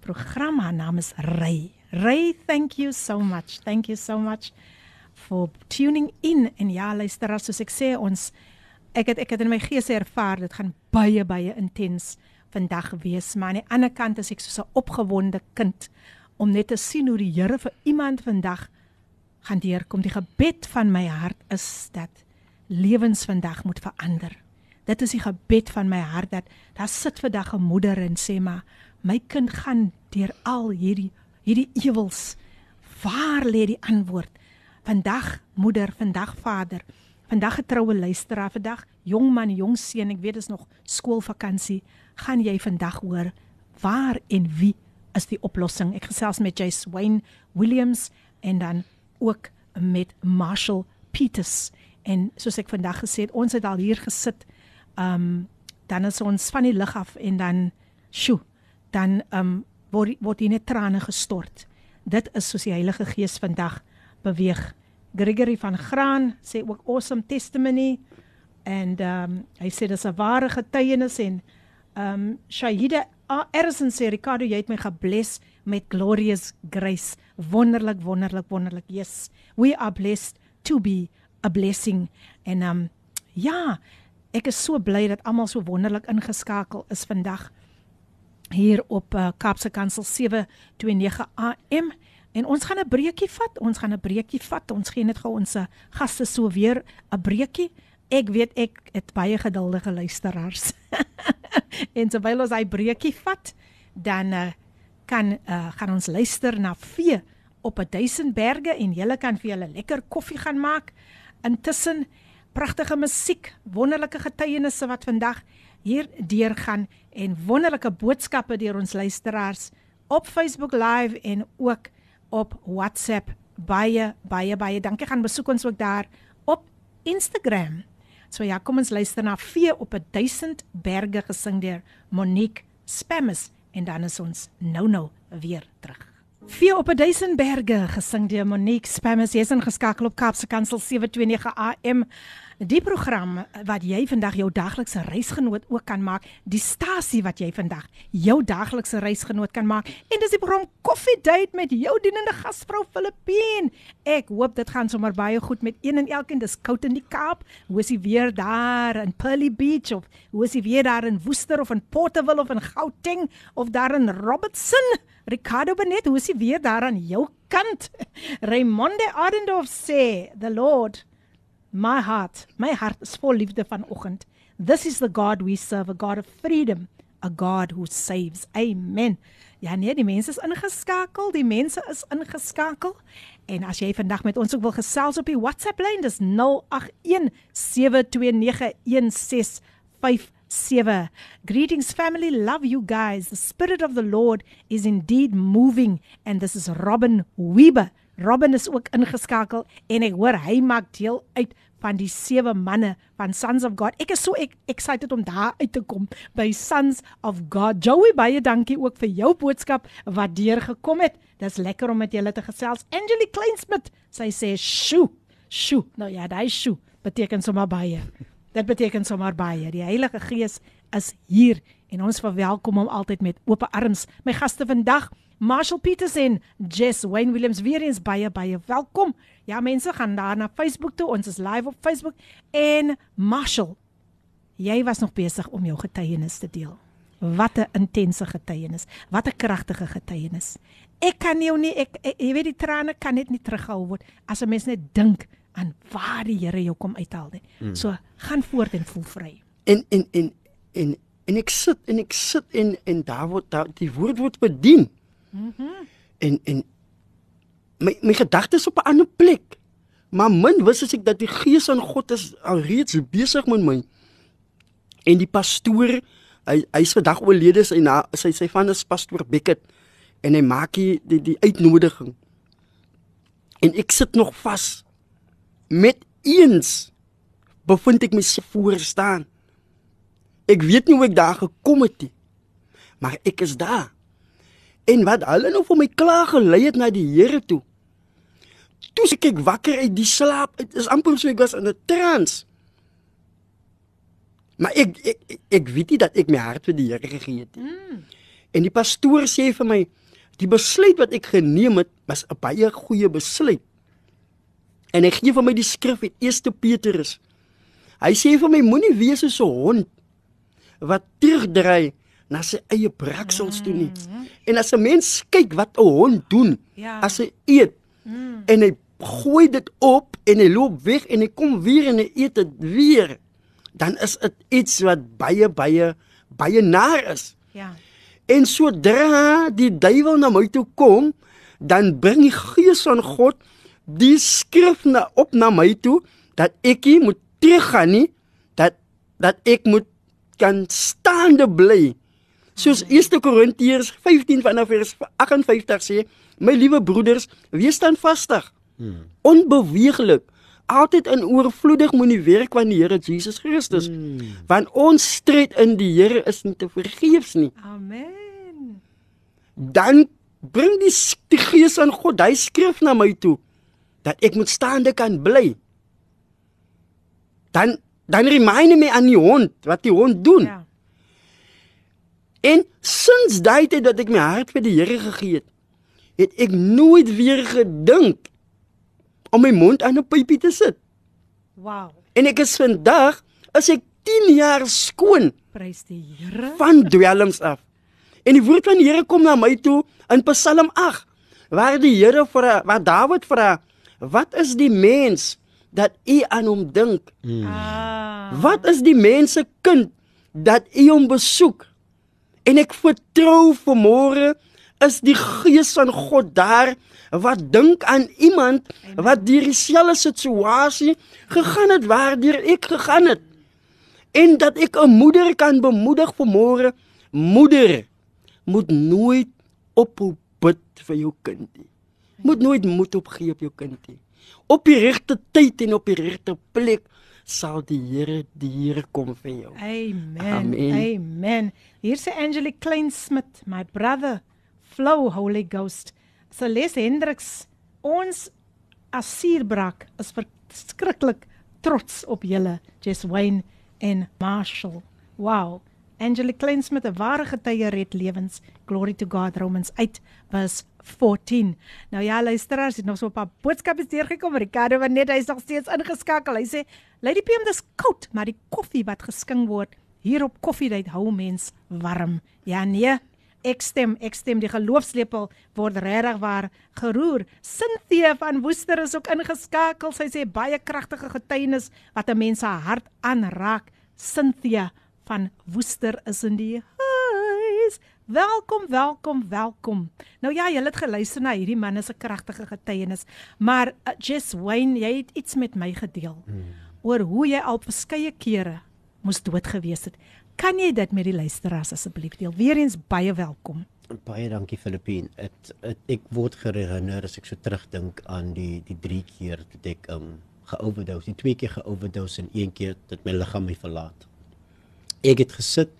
program. Haar naam is Ray. Ray, thank you so much. Thank you so much for tuning in. En ja, luisteraars, soos ek sê, ons ek het ek het in my gees ervaar dit gaan baie baie intens vandag wees, maar aan die ander kant is ek soos 'n opgewonde kind om net te sien hoe die Here vir iemand vandag gaan deurkom. Die gebed van my hart is dat lewens vandag moet verander. Dit is die gebed van my hart dat daar sit vandag 'n moeder en sê maar my kind gaan deur al hierdie hierdie ewels. Waar lê die antwoord? Vandag moeder, vandag vader, vandag getroue luisteraar, vandag jong man, jong seun, ek weet dit is nog skoolvakansie, gaan jy vandag hoor waar en wie is die oplossing? Ek gesels met Jace Wayne Williams en dan ook met Marshall Peters. En soos ek vandag gesê het, ons het al hier gesit. Um dan is ons van die lig af en dan sjoe, dan um word word hier net trane gestort. Dit is soos die Heilige Gees vandag beweeg. Gregory van Graan sê ook awesome testimony en um hy sê dis 'n ware getuienis en um Shahida Erison sê Ricardo jy het my gebless met glorious grace. Wonderlik, wonderlik, wonderlik. Yes. We are blessed to be a blessing. En um ja, ek is so bly dat almal so wonderlik ingeskakel is vandag hier op uh, Kaapse Kansel 729 AM. En ons gaan 'n breekie vat. Ons gaan 'n breekie vat. Ons gee net gou ons uh, gaste so weer 'n breekie. Ek weet ek het baie geduldige luisteraars. en terwyl ons hy breekie vat, dan uh, kan uh, gaan ons luister na vee op 'n duisend berge en julle kan vir julle lekker koffie gaan maak. Intussen pragtige musiek, wonderlike getuienisse wat vandag hier deurgaan en wonderlike boodskappe deur ons luisteraars op Facebook Live en ook op WhatsApp. Baie baie baie dankie. Gaan besoek ons ook daar op Instagram. So ja, kom ons luister na Vee op 'n duisend berge gesing deur Monique Spammes en dan is ons nou-nou weer terug. Vier op 'n Duisendberge gesing deur Monique Spammers jy's ingeskakel op Kaapse Kansel 729 AM. Die program wat jy vandag jou daglikse reisgenoot ook kan maak, die stasie wat jy vandag jou daglikse reisgenoot kan maak. En dis die program Coffee Date met jou dienende gasvrou Filippine. Ek hoop dit gaan sommer baie goed met een en elkeen. Dis koud in die Kaap. Hoe is die weer daar in Pearly Beach of hoe is die weer daar in Woester of in Porterville of in Gauteng of daar in Robertson? Ricardo Benet, hoe is die weer daar aan jou kant? Raymonde Adendorf sê, "The Lord My heart, my heart is vol liefde vanoggend. This is the God we serve, a God of freedom, a God who saves. Amen. Ja nee, die mense is ingeskakel, die mense is ingeskakel. En as jy vandag met ons ook wil gesels op die WhatsApp lyn, dis 0817291657. Greetings family, love you guys. The spirit of the Lord is indeed moving and this is Robin Weber. Robin is ook ingeskakel en ek hoor hy maak deel uit van die sewe manne van Sons of God. Ek is so ek, excited om daar uit te kom by Sons of God. Joey baie dankie ook vir jou boodskap wat deur gekom het. Dis lekker om met julle te gesels. Angelique Kleinsmith, sy sê sjoe, sjoe. Nou ja, daai sjoe beteken sommer baie. Dit beteken sommer baie. Die Heilige Gees is hier en ons verwelkom hom altyd met oop arms. My gaste vandag Marshall Peters en Jess Wayne Williams weer eens baie baie welkom. Ja mense gaan daar na Facebook toe. Ons is live op Facebook en Marshall jy was nog besig om jou getuienis te deel. Wat 'n intense getuienis. Wat 'n kragtige getuienis. Ek kan jou nie ek, ek jy weet die trane kan net nie terughou word as 'n mens net dink aan waar die Here jou kom uithaal nie. Hmm. So gaan voort en voel vry. En en en en en ek sit en ek sit en en daar word daar die woord word bedien. Mhm. Mm en en my my gedagtes op 'n ander plek. Maar min wist as ek dat die gees van God is alreeds besig met my. En die pastoor, hy hy's vandag oorlede sy na sy sy van is pastoor Beckett en hy maak die die, die uitnodiging. En ek sit nog vas met eens bevind ek myself voor staan. Ek weet nie hoe ek daar gekom het nie. Maar ek is daar. En wat hulle nou vir my klaar gelei het na die Here toe. Toe ek ek wakker uit die slaap, dit is amper so ek was in 'n trance. Maar ek ek ek, ek weet nie dat ek my hart vir die Here gegee het nie. Mm. En die pastoor sê vir my, die besluit wat ek geneem het, was 'n baie goeie besluit. En hy gee vir my die skrif uit 1 Petrus. Hy sê vir my moenie wees so 'n hond wat terugdry na sy eie braksels toe nie. Mm. En as 'n mens kyk wat 'n hond doen ja. as hy eet mm. en hy gooi dit op en hy loop weg en hy kom weer en hy eet dit weer, dan is dit iets wat baie baie baie naar is. Ja. En sodra die duiwel na my toe kom, dan bring die gees van God die skrif na op na my toe dat ek moet teruggaan nie dat dat ek moet kan staande bly Soos 1 Korintiërs 15 vanaf vers 58 sê, my liewe broeders, wees standvastig. Hmm. Onbeweeglik. Altyd in oorvloedig moenie werk van die Here Jesus Christus. Hmm. Want ons stryd in die Here is nie te vergeefs nie. Amen. Dan bring die, die Gees van God hy skrif na my toe dat ek moet staande kan bly. Dan dan remind my aan die hond wat die hond doen. Ja. En sins daai tyd dat ek my hart vir die Here gegee het, het ek nooit weer gedink om my mond aan 'n pypie te sit. Wow. En ek is vandag as ek 10 jaar skoon. Prys die Here. Van dwelms af. En die woord van die Here kom na my toe in Psalm 8, waar die Here vra, waar Dawid vra, wat is die mens dat u aan hom dink? Hmm. Ah. Wat is die mens se kind dat u hom besoek? En ek vertrou vermôre is die gees van God daar wat dink aan iemand wat deur dieselfde situasie gegaan het waardeur ek gegaan het. En dat ek 'n moeder kan bemoedig vermôre, moeder moet nooit ophou bid vir jou kind nie. Moet nooit moed opgee op jou kind nie. Op die regte tyd en op die regte plek sal die Here die Here kom vir jou. Amen. Amen. Amen. Hier sê Angelique Kleinsmith, my brother, flow Holy Ghost. Celeste Hendriks, ons as Suurbrak is verskriklik trots op julle, Jess Wayne en Marshall. Wow. Angelique Kleinsmith, 'n ware getuie red lewens. Glory to God Romans 8 vers 14. Nou ja, luisteraars, het nog so 'n paar boodskappe deurgekom. Ricardo van net hy's nog steeds ingeskakel. Hy sê, "Lady PM, dis koud, maar die koffie wat geskink word hier op Koffiedייט hou mens warm." Ja nee, ek stem, ek stem die geloofslepel word regtig waar geroer. Cynthia van Woester is ook ingeskakel. Sy sê baie kragtige getuienis wat 'n mens se hart aanraak. Cynthia van Woester is in die huis. Welkom, welkom, welkom. Nou ja, jy het geluister na hierdie man se kragtige getuienis, maar uh, Jess Wayne, jy het iets met my gedeel hmm. oor hoe jy al verskeie kere moes dood gewees het. Kan jy dit met die luisteraars asseblief deel? Weereens baie welkom. Baie dankie Filippine. Dit ek word herinner as ek so terugdink aan die die drie keer dat ek um geoverdose, die twee keer geoverdose en een keer dat my liggaam my verlaat. Ek het gesit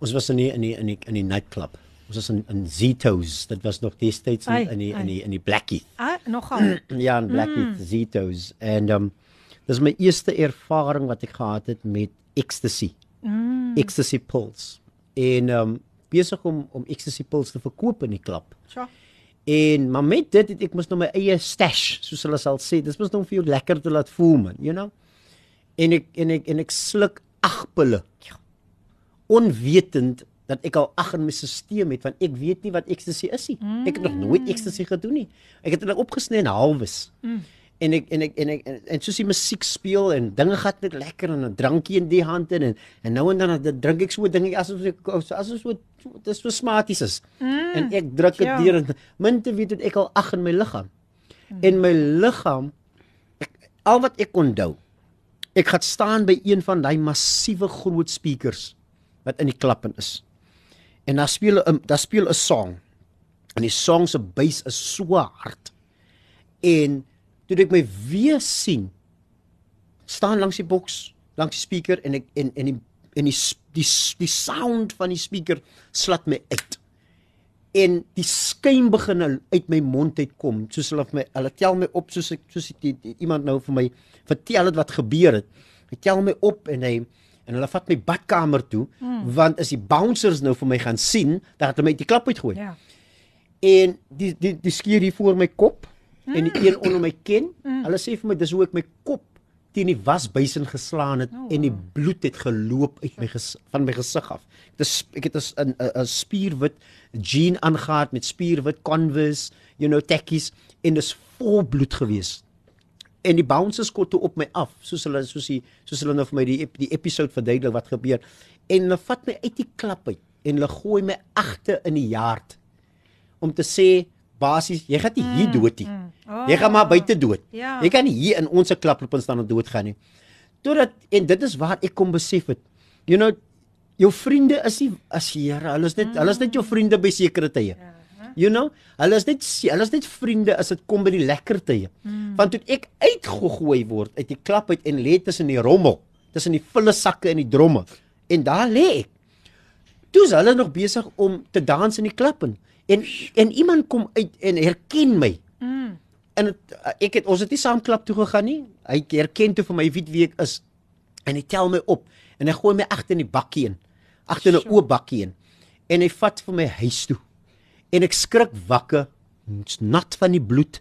Ons was in die, in die in die in die nightclub. Ons was in in Zito's. Dit was nog destyds in, in die in die in die Blackie. Ah, nogal. ja, in Blackie mm. Zito's and um dis my eerste ervaring wat ek gehad het met ecstasy. Mm. Ecstasy pills. En um besig om om ecstasy pills te verkoop in die klub. Ja. En maar met dit het ek mos nou my eie stash, soos hulle sal sê. Dis mos nou vir jou lekker te laat voel man, you know. En ek en ek en ek sluk ag pille. Ja onwetend dat ek al ag in my stelsel het want ek weet nie wat ecstasy is nie. Mm. Ek het nog nooit ecstasy gedoen nie. Ek het dit opgesny en halwes. Mm. En ek en ek en ek en, en soos die musiek speel en dinge gaan net lekker en 'n drankie in die hand en en nou en dan dan drink ek so 'n ding asof ek asof so dis so smaties is. Mm. En ek druk dit ja. deur en min te weet ek al ag in my liggaam. Mm. En my liggaam ek, al wat ek kon dou. Ek gaan staan by een van daai massiewe groot speakers wat in die klappen is. En daar speel 'n daar speel 'n song. En die song se bass is so hard. En toe ek my weer sien staan langs die boks, langs die speaker en ek en en die en die die die sound van die speaker slat my uit. En die skuim begin uit my mond uitkom, soos hulle my hulle tel my op soos ek soos die, die, iemand nou vir my vertel het wat gebeur het. Hy tel my op en hy en hulle vat my badkamer toe mm. want as die bouncers nou vir my gaan sien dat hulle my uit die klap uitgooi. Ja. En die die die skeer hier voor my kop mm. en die een onder my kin. Mm. Hulle sê vir my dis hoe ek my kop teen die wasbuisin geslaan het oh. en die bloed het geloop uit my van my gesig af. Dis ek het 'n 'n spierwit jean aangetree met spierwit Converse, you know, tekkies en dis vol bloed geweest en die bouncers kom toe op my af soos hulle soos die soos hulle nou vir my die die episode verduidelik wat gebeur en hulle vat my uit die klap uit en hulle gooi my agter in die yard om te sê basies jy gaan nie hier mm, dood nie mm, oh, jy gaan maar buite dood ja. jy kan nie hier in ons klaploop staan en dood gaan nie totdat en dit is waar ek kom besef het you know jou vriende is nie as Here hulle is net mm. hulle is net jou vriende by sekere tye ja. You know, hulle is net hulle is net vriende as dit kom by die lekker tye. Mm. Want toe ek uitgegooi word uit die klap uit en lê tussen die rommel, tussen die volle sakke en die dromme. En daar lê ek. Toe is hulle nog besig om te dans in die klap in. En en iemand kom uit en herken my. Mm. En het, ek het ons het nie saam klap toe gegaan nie. Hy herken toe vir my wie wie ek is. En hy tel my op en hy gooi my agter in die bakkie in. Agter 'n oop bakkie in. En hy vat vir my huis toe en ek skrik wakker, nat van die bloed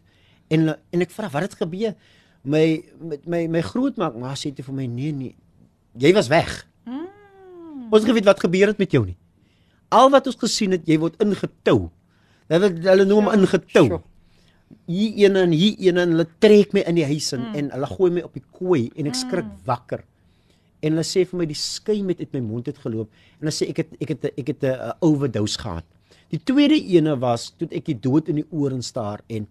en en ek vra wat het gebeur? My met my my grootma maar sê dit vir my nee nee. Jy was weg. Mm. Ons geweet wat gebeur het met jou nie. Al wat ons gesien het, jy word ingetou. Hulle hulle noem hom ingetou. Hier een en hier een en hulle trek my in die huis in mm. en hulle gooi my op die kooi en ek skrik mm. wakker. En hulle sê vir my die skuim het uit my mond het geloop en hulle sê ek het ek het ek het 'n overdose gehad. Die tweede ene was toe ek die dood in die oor en staar en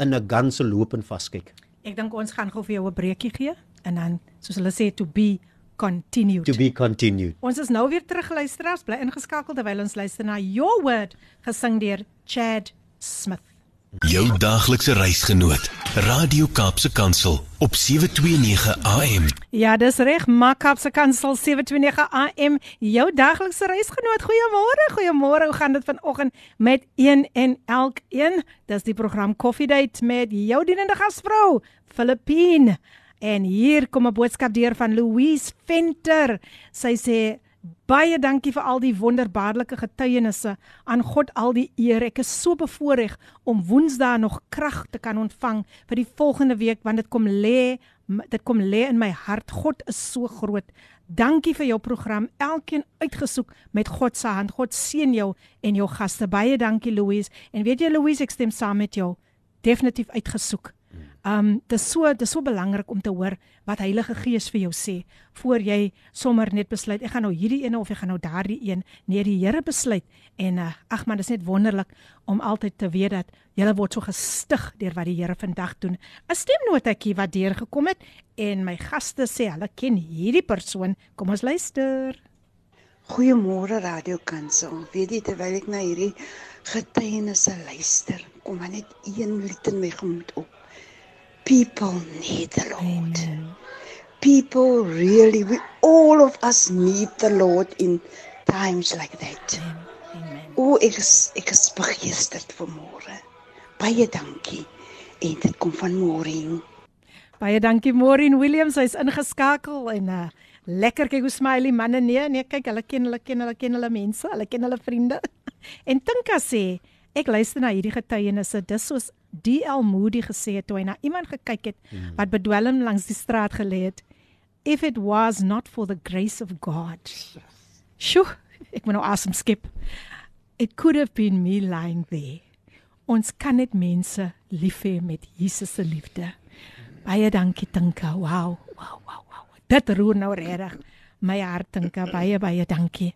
in 'n ganse loop en vaskyk. Ek dink ons gaan gou vir jou 'n breekie gee en dan soos hulle sê to be continued. To be continued. Ons is nou weer terug luisteraars, bly ingeskakel terwyl ons luister na Your Word gesing deur Chad Smith. Jou daglikse reisgenoot Radio Kaapse Kansel op 729 AM. Ja, dis reg. Makap se kansel 729 AM, jou daglikse reisgenoot. Goeiemôre, goeiemôre. Hoe gaan dit vanoggend met een en elkeen? Dis die program Coffee Date met jou dienende gasvrou, Filippine. En hier kom 'n boodskap deur van Louise Venter. Sy sê Baie dankie vir al die wonderbaarlike getuienisse. Aan God al die eer. Ek is so bevoorreg om Woensdae nog krag te kan ontvang vir die volgende week want dit kom lê dit kom lê in my hart. God is so groot. Dankie vir jou program. Elkeen uitgesoek met God se hand. God seën jou en jou gaste. Baie dankie Louise. En weet jy Louise, ek stem saam met jou. Definitief uitgesoek. Um dis so dis so belangrik om te hoor wat Heilige Gees vir jou sê voor jy sommer net besluit ek gaan nou hierdie ene of ek gaan nou daardie een. Nee, die Here besluit en uh, ag man, dis net wonderlik om altyd te weet dat jy word so gestig deur wat die Here vandag doen. 'n Stemnotetjie wat deur gekom het en my gaste sê hulle ken hierdie persoon. Kom ons luister. Goeiemôre Radio Kansel. Weet jy terwyl ek na hierdie getuienisse luister, kom maar net een in my gemoed op. People need the Lord. Amen. People really, we all of us need the Lord in times like that. Amen. O, ek is ek is begeesterd vanmôre. Baie dankie. En dit kom van Maureen. Baie dankie Maureen Williams, hy's ingeskakel en uh lekker kyk hoe smiley manne nee, nee kyk hulle ken hulle ken hulle ken hulle mense, hulle ken hulle vriende. en Tinka sê, ek luister na hierdie getuienisse, dis soos DL Moody gesê het toe hy na iemand gekyk het mm. wat bedwelm langs die straat gelê het. If it was not for the grace of God. Sjoe, ek moet nou asem skep. It could have been me lying there. Ons kan net mense lief hê met Jesus se liefde. Baie dankie Tinka. Wow, wow, wow, wow. Dit roer nou regtig my hart Tinka. Baie baie dankie.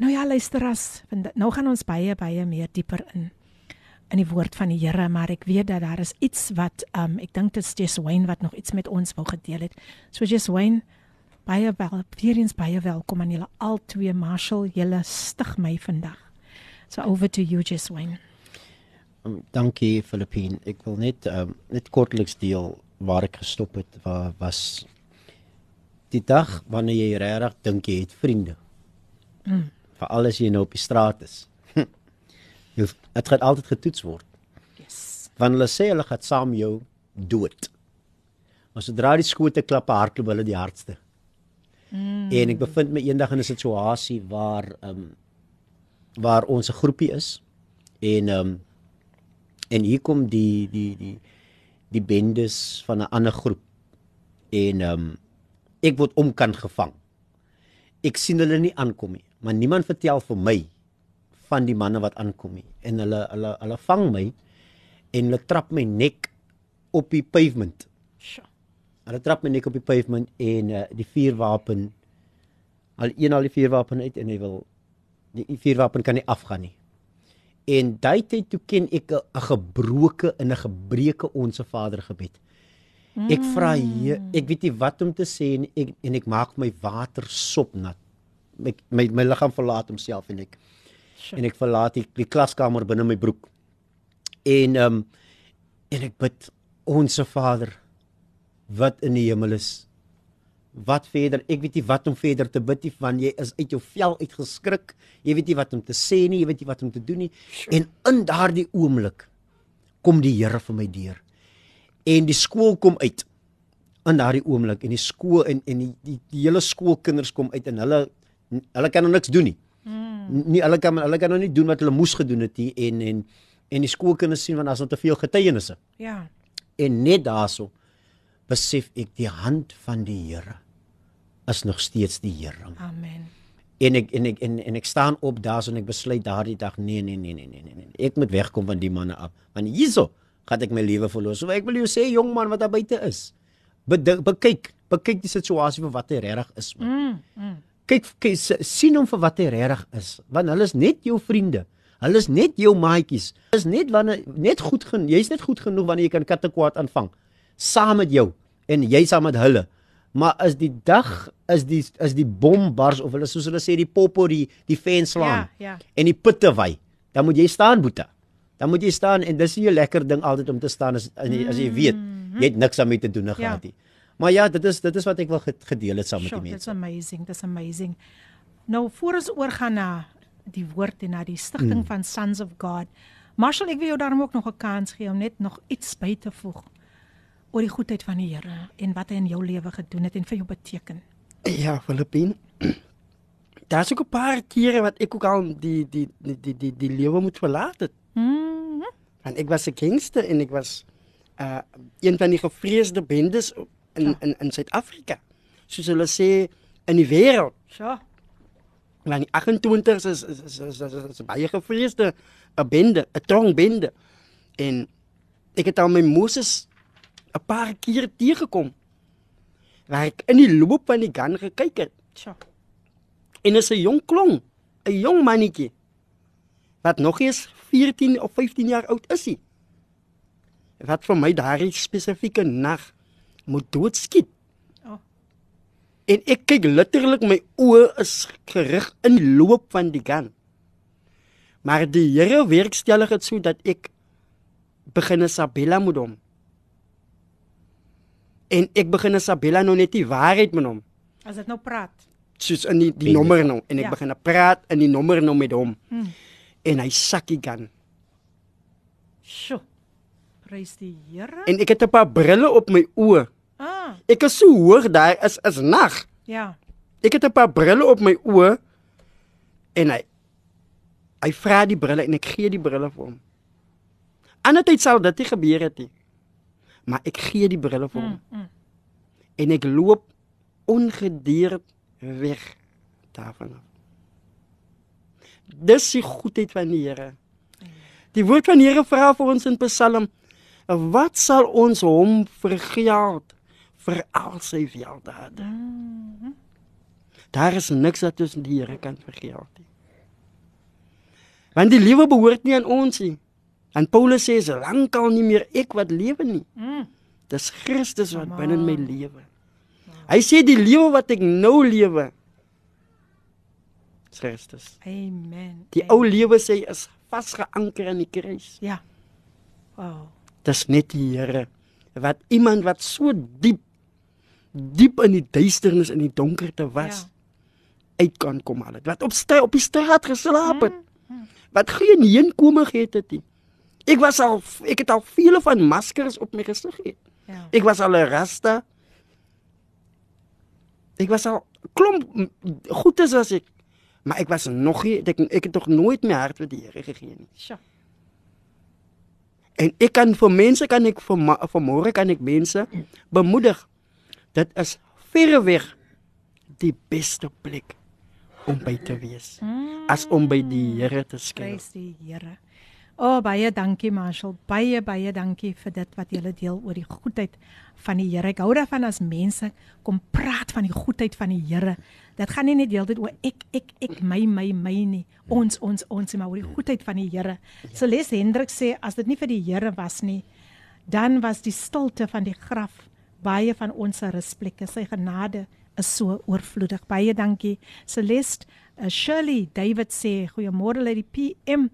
Nou ja, luister as nou gaan ons baie baie meer dieper in in die woord van die Here, maar ek weet dat daar is iets wat um ek dink dit is Jess Wayne wat nog iets met ons wou gedeel het. So Jess Wayne, baie wel, weer eens baie welkom aan julle al twee Marshall, julle stig my vandag. So over to you Jess Wayne. Um, dankie Filippine. Ek wil net um net kortliks deel waar ek gestop het waar was die dag wanneer jy regtig dink jy het vriende. Mm. Vir alles jy nou op die straat is. Dit gaan altyd getoets word. Yes. Want hulle sê hulle gaan saam jou dood. Maar sodra die skote klap hardloop hulle die hardste. Mm. En ek bevind my eendag in 'n situasie waar ehm um, waar ons 'n groepie is en ehm um, en hier kom die die die die bendes van 'n ander groep en ehm um, ek word omkant gevang. Ek sien hulle nie aankom nie, maar niemand vertel vir my van die manne wat aankom nie en hulle hulle hulle vang my en hulle trap my nek op die pavement. Sjoe. Hulle trap my nek op die pavement en uh, die vuurwapen al een al die vuurwapen uit en hy wil die vuurwapen kan nie afgaan nie. En daai tyd toe ken ek 'n gebroke in 'n gebreke onsse Vader gebed. Ek vra hier, ek weet nie wat om te sê en ek en ek maak my water sop nat. My my, my liggaam verlaat homself en ek Sure. En ek verlaat die, die klaskamer binne my broek. En ehm um, en ek bid onsse Vader wat in die hemel is. Wat verder? Ek weet nie wat om verder te bid nie want jy is uit jou vel uitgeskrik. Jy weet nie wat om te sê nie, jy weet nie wat om te doen nie. Sure. En in daardie oomblik kom die Here vir my deur. En die skool kom uit in daardie oomblik en die skool en en die die, die hele skoolkinders kom uit en hulle hulle kan nog niks doen nie. Mm. Nie hulle kan hulle kan nou nie doen wat hulle moes gedoen het nie en en en die skoolkinders sien want daar's nog te veel getuienisse. Ja. En net daarso besef ek die hand van die Here is nog steeds die Here. Amen. En ek en ek en, en ek staan op daarso en ek besluit daardie dag nee nee nee nee nee nee. nee. Ek moet wegkom van die manne af. Want hierso gaan ek my lewe verloor. So ek wil jou sê jong man wat daar buite is. Bekyk, bekyk die situasie vir wat hy regtig is. Man. Mm, mm kyk, kyk sien hom vir wat hy regtig is want hulle is net jou vriende hulle is net jou maatjies is net wanneer net goed gen jy's net goed genoeg wanneer jy kan kattekwaad aanvang saam met jou en jy saam met hulle maar as die dag is die is die bom bars of hulle soos hulle sê die popo die die fens slaan ja, ja. en die putte wy dan moet jy staan boeta dan moet jy staan en dis 'n lekker ding altyd om te staan as as jy, as jy weet jy het niks daarmee te doen Ja. gehad nie. Maar ja, dit is dit is wat ek wil ge- gedeel het saam met Sure, die That's mense. amazing. That's amazing. Nou voor ons oorgaan na die woord en na die stigting mm. van Sons of God. Marshall, ek wil jou daarom ook nog 'n kans gee om net nog iets by te voeg oor die goedheid van die Here en wat hy in jou lewe gedoen het en vir jou beteken. Ja, Filippin. Daar's ook 'n paar kere wat ek ook al die die die die die, die lewe moet verlaat het. Mm. Want ek was 'n gangster en ek was uh een van die gevreesde bendes op- in in in Suid-Afrika. Soos hulle sê in die wêreld. So. Want die 28 is is is, is, is, is, is baie gevreesde 'n bende, 'n trong bende. En ek het al my Moses 'n paar keer teëgekom. Waar ek in die loop van die gang gekyk het. So. En is 'n jong klong, 'n jong mannetjie wat nog eens 14 of 15 jaar oud is hy. Wat vir my daardie spesifieke nag moet doodskiet. Oh. En ek kyk letterlik my oë is gerig in die loop van die gang. Maar die Here werkstellig dit so dat ek begin Isabella moet hom. En ek begin Isabella nou net die waarheid met hom As dit nou praat. soos in die, die nommer nou en ek Ja. begin praat in die nommer nou met hom Mm. en hy sak die gun Sjoe. Prys die Here. en ek het 'n paar brille op my oë. Ah, Ek is so hoog daar is is nag. ja. Ek het 'n paar brille op my oë en hy hy vra die brille en ek gee die brille vir hom. Ander tyd sal dit nie gebeur het nie. Maar ek gee die brille vir hom Mm, mm. en ek loop ongedeerd weg daarvan af. Dis die goedheid van die Here. Die woord van die Here vra vir ons in Psalm: Wat sal ons hom vergeld vir al sy weldade? Daar is niks wat ons die Here kan vergeld nie. Want die lewe behoort nie aan ons nie. En Paulus sê se lankal nie meer ek wat lewe nie. Mm. Dis Christus wat binne in my lewe. Hy sê die lewe wat ek nou lewe is Christus. Amen. Die Amen. ou lewe sê is vasgeanker in die kruis. Ja. Wow. Dis net die Here wat iemand wat so diep diep in die duisternis en die donkerte was Ja. uit kan kom al. Wat op stra op die straat geslaap het. Wat geen heenkomigheid het nie. Ek was al ek het al vele van maskers op my gesig gehad. Ja. Ek was al 'n rasta. Ek was al klomp m- goedes was ek. Maar ek was nog nie ek, ek het nog nooit my hart vir die Here gegee nie. Sjoe. En ek kan vir mense kan ek vir vanmôre kan ek mense bemoedig. Dit is verreweg die beste plek om by te wees as om by die Here te skuil. Prys die Here. O, oh, baie dankie Marshall. Baie baie dankie vir dit wat jy deel oor die goedheid van die Here. Ek hou daarvan as mense kom praat van die goedheid van die Here. Dit gaan nie net deeltyd oor ek ek ek my my my nie. Ons ons ons maar oor die goedheid van die Here. Celeste Hendrik sê as dit nie vir die Here was nie, dan was die stilte van die graf baie van ons se rusplekke. Sy genade is so oorvloedig. Baie dankie. Celeste, uh, Shirley, David sê goeiemôre uit die PM.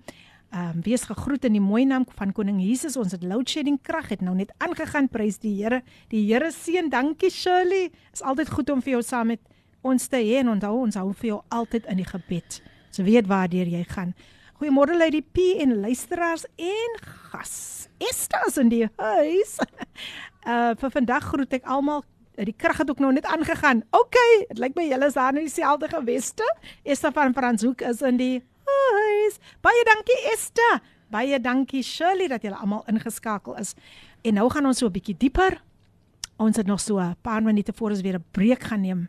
Ehm um, wees gegroet in die mooi naam van koning Jesus. Ons het load shedding krag het nou net aangegaan. Prys die Here. Die Here seën. Dankie Shirley. Is altyd goed om vir jou saam met ons te hê en onthou ons hou vir jou altyd in die gebed. So weet waardeur jy gaan. Goeiemôre uit die P en luisteraars en gas. Esther's in die huis. Uh vir vandag groet ek almal. Die krag het ook nou net aangegaan. OK, dit lyk my julle is daar in dieselfde geweste. Esther van Franshoek is in die huis. Baie dankie Esther. Baie dankie Shirley dat julle almal ingeskakel is. En nou gaan ons so 'n bietjie dieper. Ons het nog so 'n paar minute voor ons weer 'n breek gaan neem.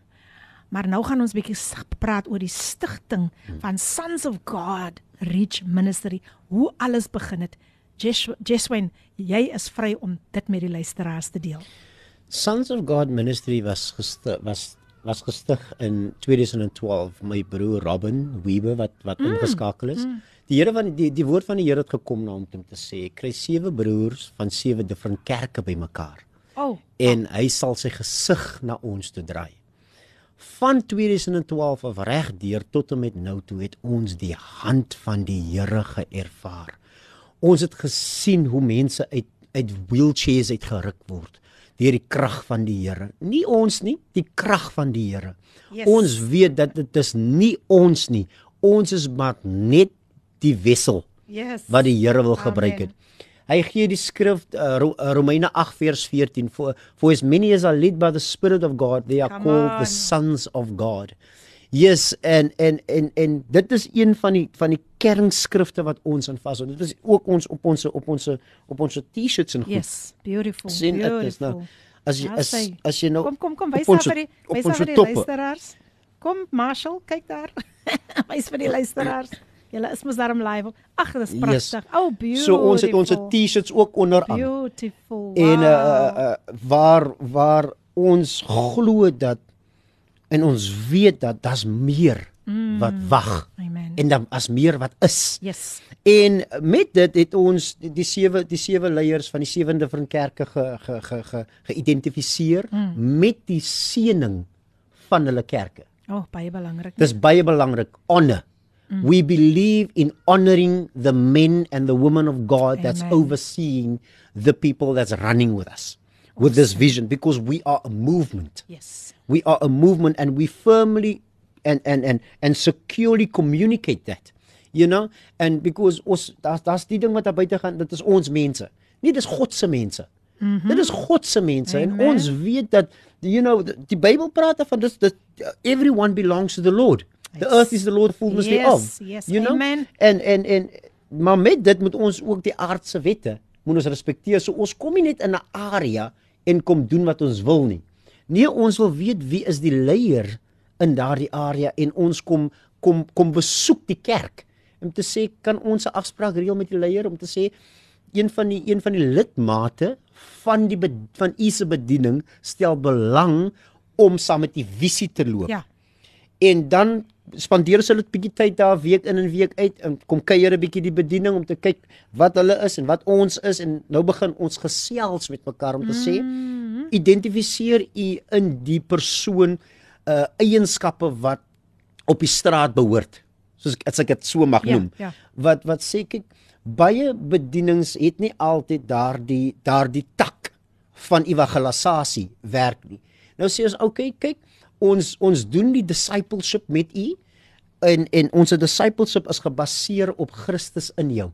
Maar nou gaan ons bietjie praat oor die stigting van Sons of God Reach Ministry. Hoe alles begin het. Jes- Jeswyn, jy is vry om dit met die luisteraars te deel. Sons of God Ministry was gestig, was was gestig in 2012 my broer Robin Weber wat wat mm, ingeskakel is. Mm. Die Here van die die woord van die Here het gekom na hom om te sê kry sewe broers van sewe different kerke bymekaar O, oh, en hy sal sy gesig na ons toe draai. Van 2012 af reg deur tot en met nou toe het ons die hand van die Here geervaar. Ons het gesien hoe mense uit uit wheelchairs uitgeruk word deur die krag van die Here. Nie ons nie, die krag van die Here. Yes. Ons weet dat dit is nie ons nie. Ons is maar net die wissel Yes. wat die Here wil gebruik Amen. het. Hy gee die skrif uh, Ro, Romeine 8 vers 14 for for as many as are led by the spirit of God they are Come called on. the sons of God. Yes en en en en dit is een van die van die kernskrifte wat ons aan vashou. Dit is ook ons op ons op ons op ons T-shirts en goed. Yes, beautiful. sien dit is nou as jy as as jy nou Kom kom kom wys ons- vir die wys daar vir die luisteraars. Kom Marshall, kyk daar. wys vir die luisteraars. Julle is mos daarom live. Ag, dis Yes. pragtig. Oh, beautiful. So ons het ons T-shirts ook onderaan. Beautiful. En uh, wow. uh, uh waar waar ons glo dat en ons weet dat daar's meer mm. wat wag Amen. en dan as meer wat is. Yes. En met dit het ons die, sewe die sewe leiers van die sewende van kerke ge ge ge ge geïdentifiseer mm. met die seëning van hulle kerke. Oh, baie belangrik. Dis baie belangrik. Honor. Mm. We believe in honoring the men and the women of God that's Amen. overseeing the people that's running with us with this vision because we are a movement. Yes. We are a movement and we firmly and and and and securely communicate that. You know? And because ons daar's daar's die ding wat daar buite gaan, dit is ons mense. Nie dis God se mense. Mm -hmm. Dit is God se mense en Amen. ons weet dat you know die, die Bybel praat van dis dat everyone belongs to the Lord. The Yes. earth is the Lord fullness Yes, thereof. yes, you know? amen. En en en maar met dit moet ons ook die aardse wette moet ons respekteer. So ons kom nie net in 'n area en kom doen wat ons wil nie. Nee, ons wil weet wie is die leier in daardie area en ons kom kom kom besoek die kerk om te sê kan ons 'n afspraak reël met die leier om te sê een van die een van die lidmate van die van u se bediening stel belang om saam met die visie te loop Ja. En dan spandeer hulle 'n bietjie tyd daar week in en week uit en kom kuier 'n bietjie die bediening om te kyk wat hulle is en wat ons is en nou begin ons gesels met mekaar om te sê identifiseer u in die persoon uh eienskappe wat op die straat behoort soos ek- as ek dit so mag Ja, noem ja. wat wat sê kyk baie bedienings het nie altyd daardie daardie tak van evangelisasie werk nie. Nou sê ons okay, kyk, ons ons doen die discipleship met u en en ons discipleship is gebaseer op Christus in jou.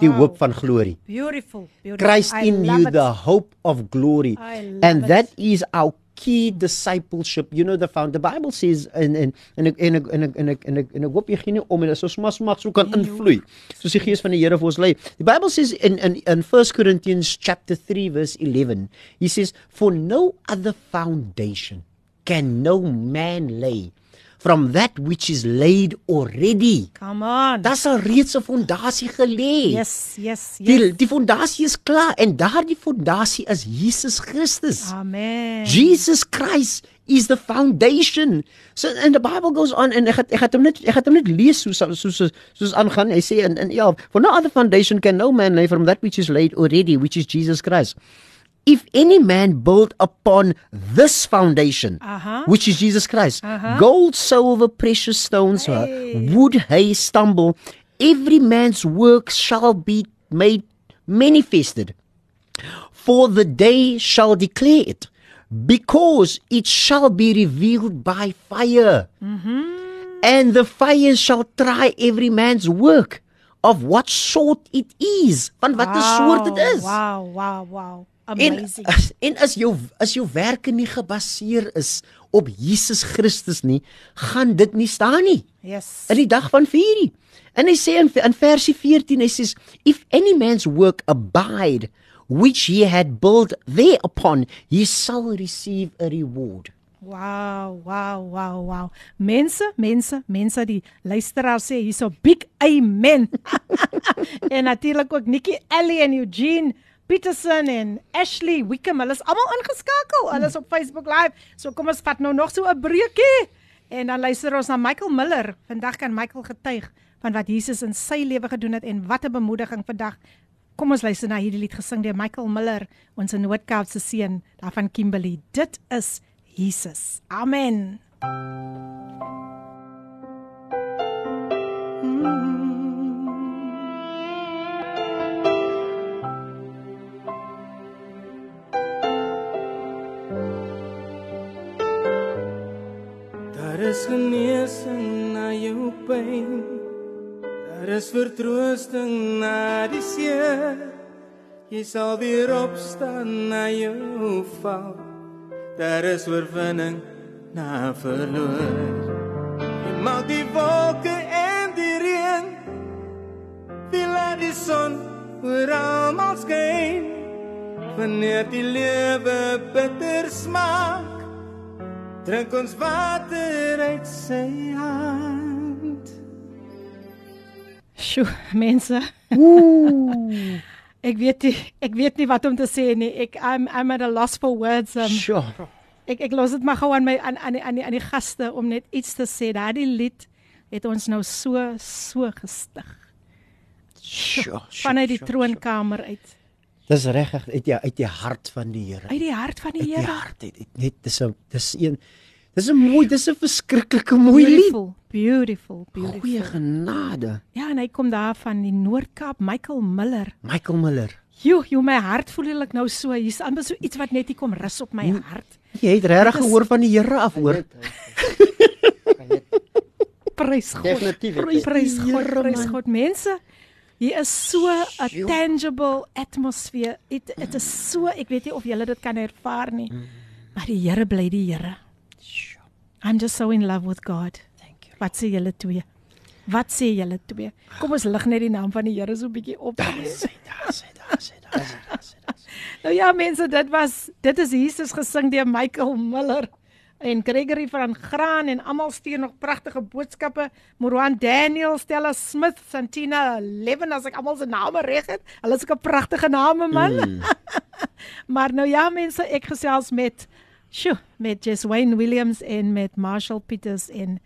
Die Wow. hoop van glorie. Beautiful. Beautiful. Christ I in you it. the hope of glory. And it. that is our key discipleship. You know the found the Bible says in in in ek- en ek- en ek- en ek- en ek- en ek hoop jy gee nie om en dit is soms mag so kan invloei. Soos die gees van die Here vir ons lei. The Bible says in in in 1 Corinthians chapter 3 verse 11. He says for no other foundation can no man lay from that which is laid already. Come on. Daar's al reeds 'n fondasie gelê. Yes, yes, yes. Die die fondasie is klaar en daardie fondasie is Jesus Christus. Amen. Jesus Christ is the foundation. So and the Bible goes on en ek het ek het hom net ek het hom net lees soos soos soos, soos aangaan. Hy sê in in 11 for no other foundation can no man lay from that which is laid already which is Jesus Christ. If any man build upon this foundation, Uh-huh. which is Jesus Christ, Uh-huh. gold, silver, precious stones, uh, wood, hay, stumble, every man's work shall be made manifested. For the day shall declare it, because it shall be revealed by fire. And the fire shall try every man's work of what sort it is. Van watter soort dit is. Wow, wow, wow. En Amazing. en as jou as jou werke nie gebaseer is op Jesus Christus nie, gaan dit nie staan nie yes. in die dag van vuur. En hy sê in in versie 14 hy sê if any man's work abide which he had built thereupon he shall receive a reward. Wow, wow, wow, wow. Mense, mense, mense die luisteraar sê hierso big amen. en natuurlik ook Nikki Ellie en Eugene Peterson en Ashley Wickham, hulle is almal ingeskakel. Hulle is op Facebook Live. So kom ons vat nou nog so 'n breekie. En dan luister ons na Michael Miller. Vandag kan Michael getuig van wat Jesus in sy lewe gedoen het en wat 'n bemoediging vandag. Kom ons luister na hierdie lied gesing deur Michael Miller, ons Noord-Kaapse seun daarvan Kimberley. Dit is Jesus. Amen. Is genesing na jou pyn. Daar is vertroosting na die seer. Jy sal weer opstaan na jou val. Daar is oorwinning na verloor. Jy maak die wolke en die reën. Wie laat die son oor almal skyn? Wanneer die lewe bitter smaak, drink ons water uit sy hand. Sjoe, mense. ek weet nie, ek weet nie wat om te sê nie. Ek I'm I'm at a loss for words. Um, Sjoe. ek ek los dit maar gou aan my aan aan aan die, aan die gaste om net iets te sê. Daardie lied het ons nou so so gestig Sjoe. vanuit die troonkamer uit. Dis reg uit die uit die hart van die Here. Uit die hart van die Uit die Here. hart het, het net dis 'n dis een dis 'n mooi dis 'n verskriklike mooi lied. Beautiful, beautiful, beautiful. Goeie genade. Ja, en hy kom daar van die Noord-Kaap, Michael Miller. Michael Miller. Jo, jo my hart voel ek nou so. Hier's amper so iets wat net hier kom rus op my hart. Jy het regtig gehoor van die Here af hoor. Prys God. Definitief Prys, God, Here, prys. God. Mense, hier is so 'n tangible atmosphere. Dit dit is so, ek weet nie of julle dit kan ervaar nie. Maar die Here bly die Here. I'm just so in love with God. Thank you. Wat sê julle twee? Wat sê julle twee? Kom ons lig net die naam van die Here so 'n bietjie op. Daar sê daar sê daar sê daar sê daar sê. daar sê. Nou ja mense, dit was dit is Jesus gesing deur Michael Miller en Gregory van Graan en almal stuur nog pragtige boodskappe. Moran Daniel, Stella Smith, Santina Leven as ek almal se name reg het. Hulle is 'n pragtige name man. Mm. maar nou ja mense, ek gesels met sjoe, met Jess Wayne Williams en met Marshall Peters en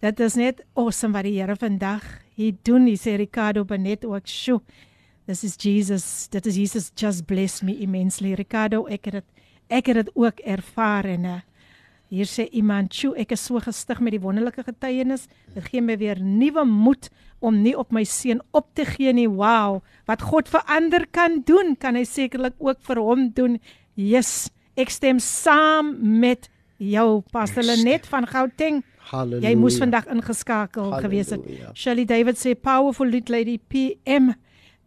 dit is net awesome wat die Here vandag hier doen. Hier sê Ricardo Benet ook, sjoe. This is Jesus. Dit is Jesus just bless me immensely. Ricardo, ek het dit ek het dit ook ervaar en uh, hier sê iemand, "Sjoe, ek is so gestig met die wonderlike getuienis. Dit gee my weer nuwe moed om nie op my seun op te gee nie. Wow, wat God vir ander kan doen, kan hy sekerlik ook vir hom doen. Yes, ek stem saam met jou, Pastor Lenet van Gauteng. Halleluja. Jy moes vandag ingeskakel gewees het. Halleluja. Shirley David sê powerful lead lady PM.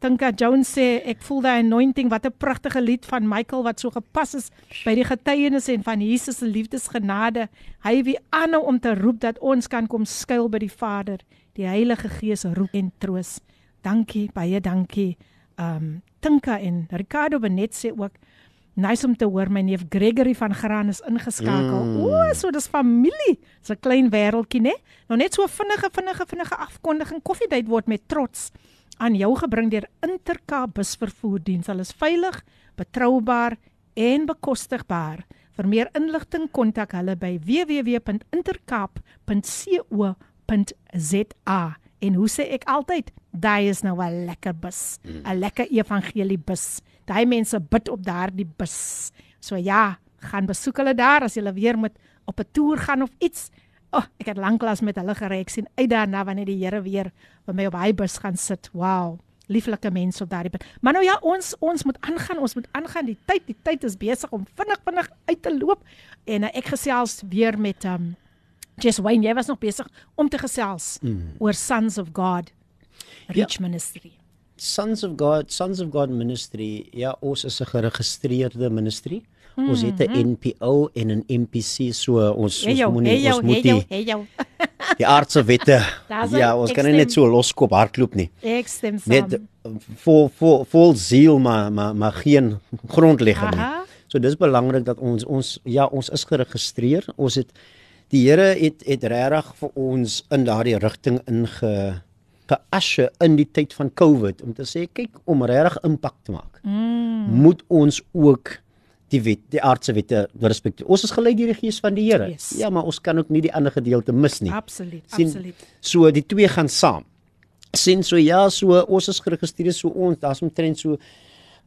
Tinka Jones sê ek voel daai anointing wat 'n pragtige lied van Michael wat so gepas is by die getuienis en van Jesus se liefdesgenade. Hy wie aanhou om te roep dat ons kan kom skuil by die Vader. Die Heilige Gees roep en troos. Dankie, baie dankie. Um Tinka en Ricardo Benet sê ook Nice om te hoor my neef Gregory van Graan is ingeskakel. Mm. O, so dis familie. Dis 'n klein wêreltjie, né? Nou net so vinnige vinnige vinnige afkondiging. Koffiedייט word met trots aan jou gebring deur Intercape busvervoerdiens. Hulle is veilig, betroubaar en bekostigbaar. Vir meer inligting kontak hulle by www.intercape.co.za. En hoe sê ek altyd, daai is nou 'n lekker bus, 'n lekker evangelie bus. Daai mense bid op daardie bus. So ja, gaan besoek hulle daar as jy weer moet op 'n toer gaan of iets. O, oh, ek het lanklaas met hulle gereik sien uit daarna wanneer die Here weer by my op hy bus gaan sit. Wow. Lieflike mense op daardie bus. Maar nou ja, ons ons moet aangaan, ons moet aangaan. Die tyd, die tyd is besig om vinnig vinnig uit te loop. En uh, ek gesels weer met um Jess Wayne, jy was nog besig om te gesels mm. oor Sons of God Reach ja. Ministry. Sons of God, Sons of God Ministry. Ja, ons is 'n geregistreerde ministry. Mm -hmm. Ons het 'n NPO en 'n MPC, so ons Hey ons jou, moenie hey jou, ons moet hey jou, die, hey jou. die aardse wette. Ja, ons kan nie net so loskop hardloop nie. Ek stem saam. Net vol vol vol ziel maar maar maar geen grondlegging nie. So dis belangrik dat ons ons ja, ons is geregistreer. Ons het die Here het het regtig vir ons in daardie rigting inge geasje in die tyd van COVID om te sê kyk om regtig impak te maak. Mm. Moet ons ook die wet, die aardse wette respekteer. Ons is gelei deur die gees van die Here. Yes. Ja, maar ons kan ook nie die ander gedeelte mis nie. Absoluut, Sien, absoluut. So die twee gaan saam. Sien so ja, so ons is geregistreer so ons, daar's omtrent so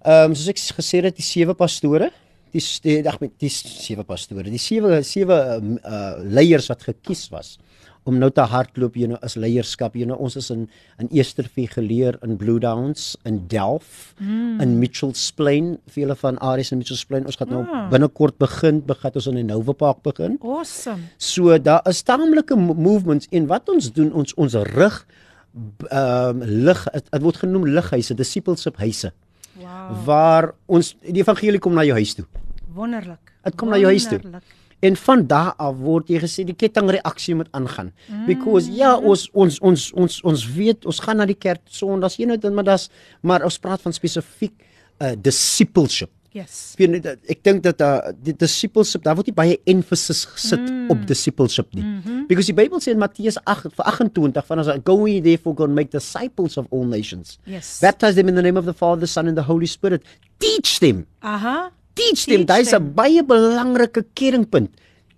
ehm um, soos ek gesê het die sewe pastore, die die ag met die sewe pastore, die sewe sewe uh, leiers wat gekies was om nou te hardloop, jy nou as leierskap, jy nou ons is in in Eastervie geleer in Blue Downs in Delft mm. in Mitchells Plain, vele van Aries en Mitchells Plain. Ons gaan nou Ah. binnekort begin, begin ons in die Nova Park begin. Awesome. So daar is taamlike mo- movements en wat ons doen ons ons rig b- ehm um, lig dit word genoem lighuise, discipleship huise Wow. waar ons die evangelie kom na jou huis toe. Wonderlik. Dit kom na jou huis toe. En van daar af word jy gesê die kettingreaksie moet aangaan. Mm. Because ja, ons ons ons ons ons weet ons gaan na die kerk Sondags, jy know, maar das maar ons praat van spesifiek uh, discipleship. Yes. Ek weet nie, ek dink dat uh, die discipleship daar word nie baie emphasis gesit mm. op discipleship nie. Mm -hmm. Because die Bybel sê in Matteus 8 vir 28 van as go ye therefore go and make disciples of all nations. Yes. Baptize them in the name of the Father, the Son and the Holy Spirit. Teach them Aha. Teach them. Teach dis 'n baie belangrike keringpunt.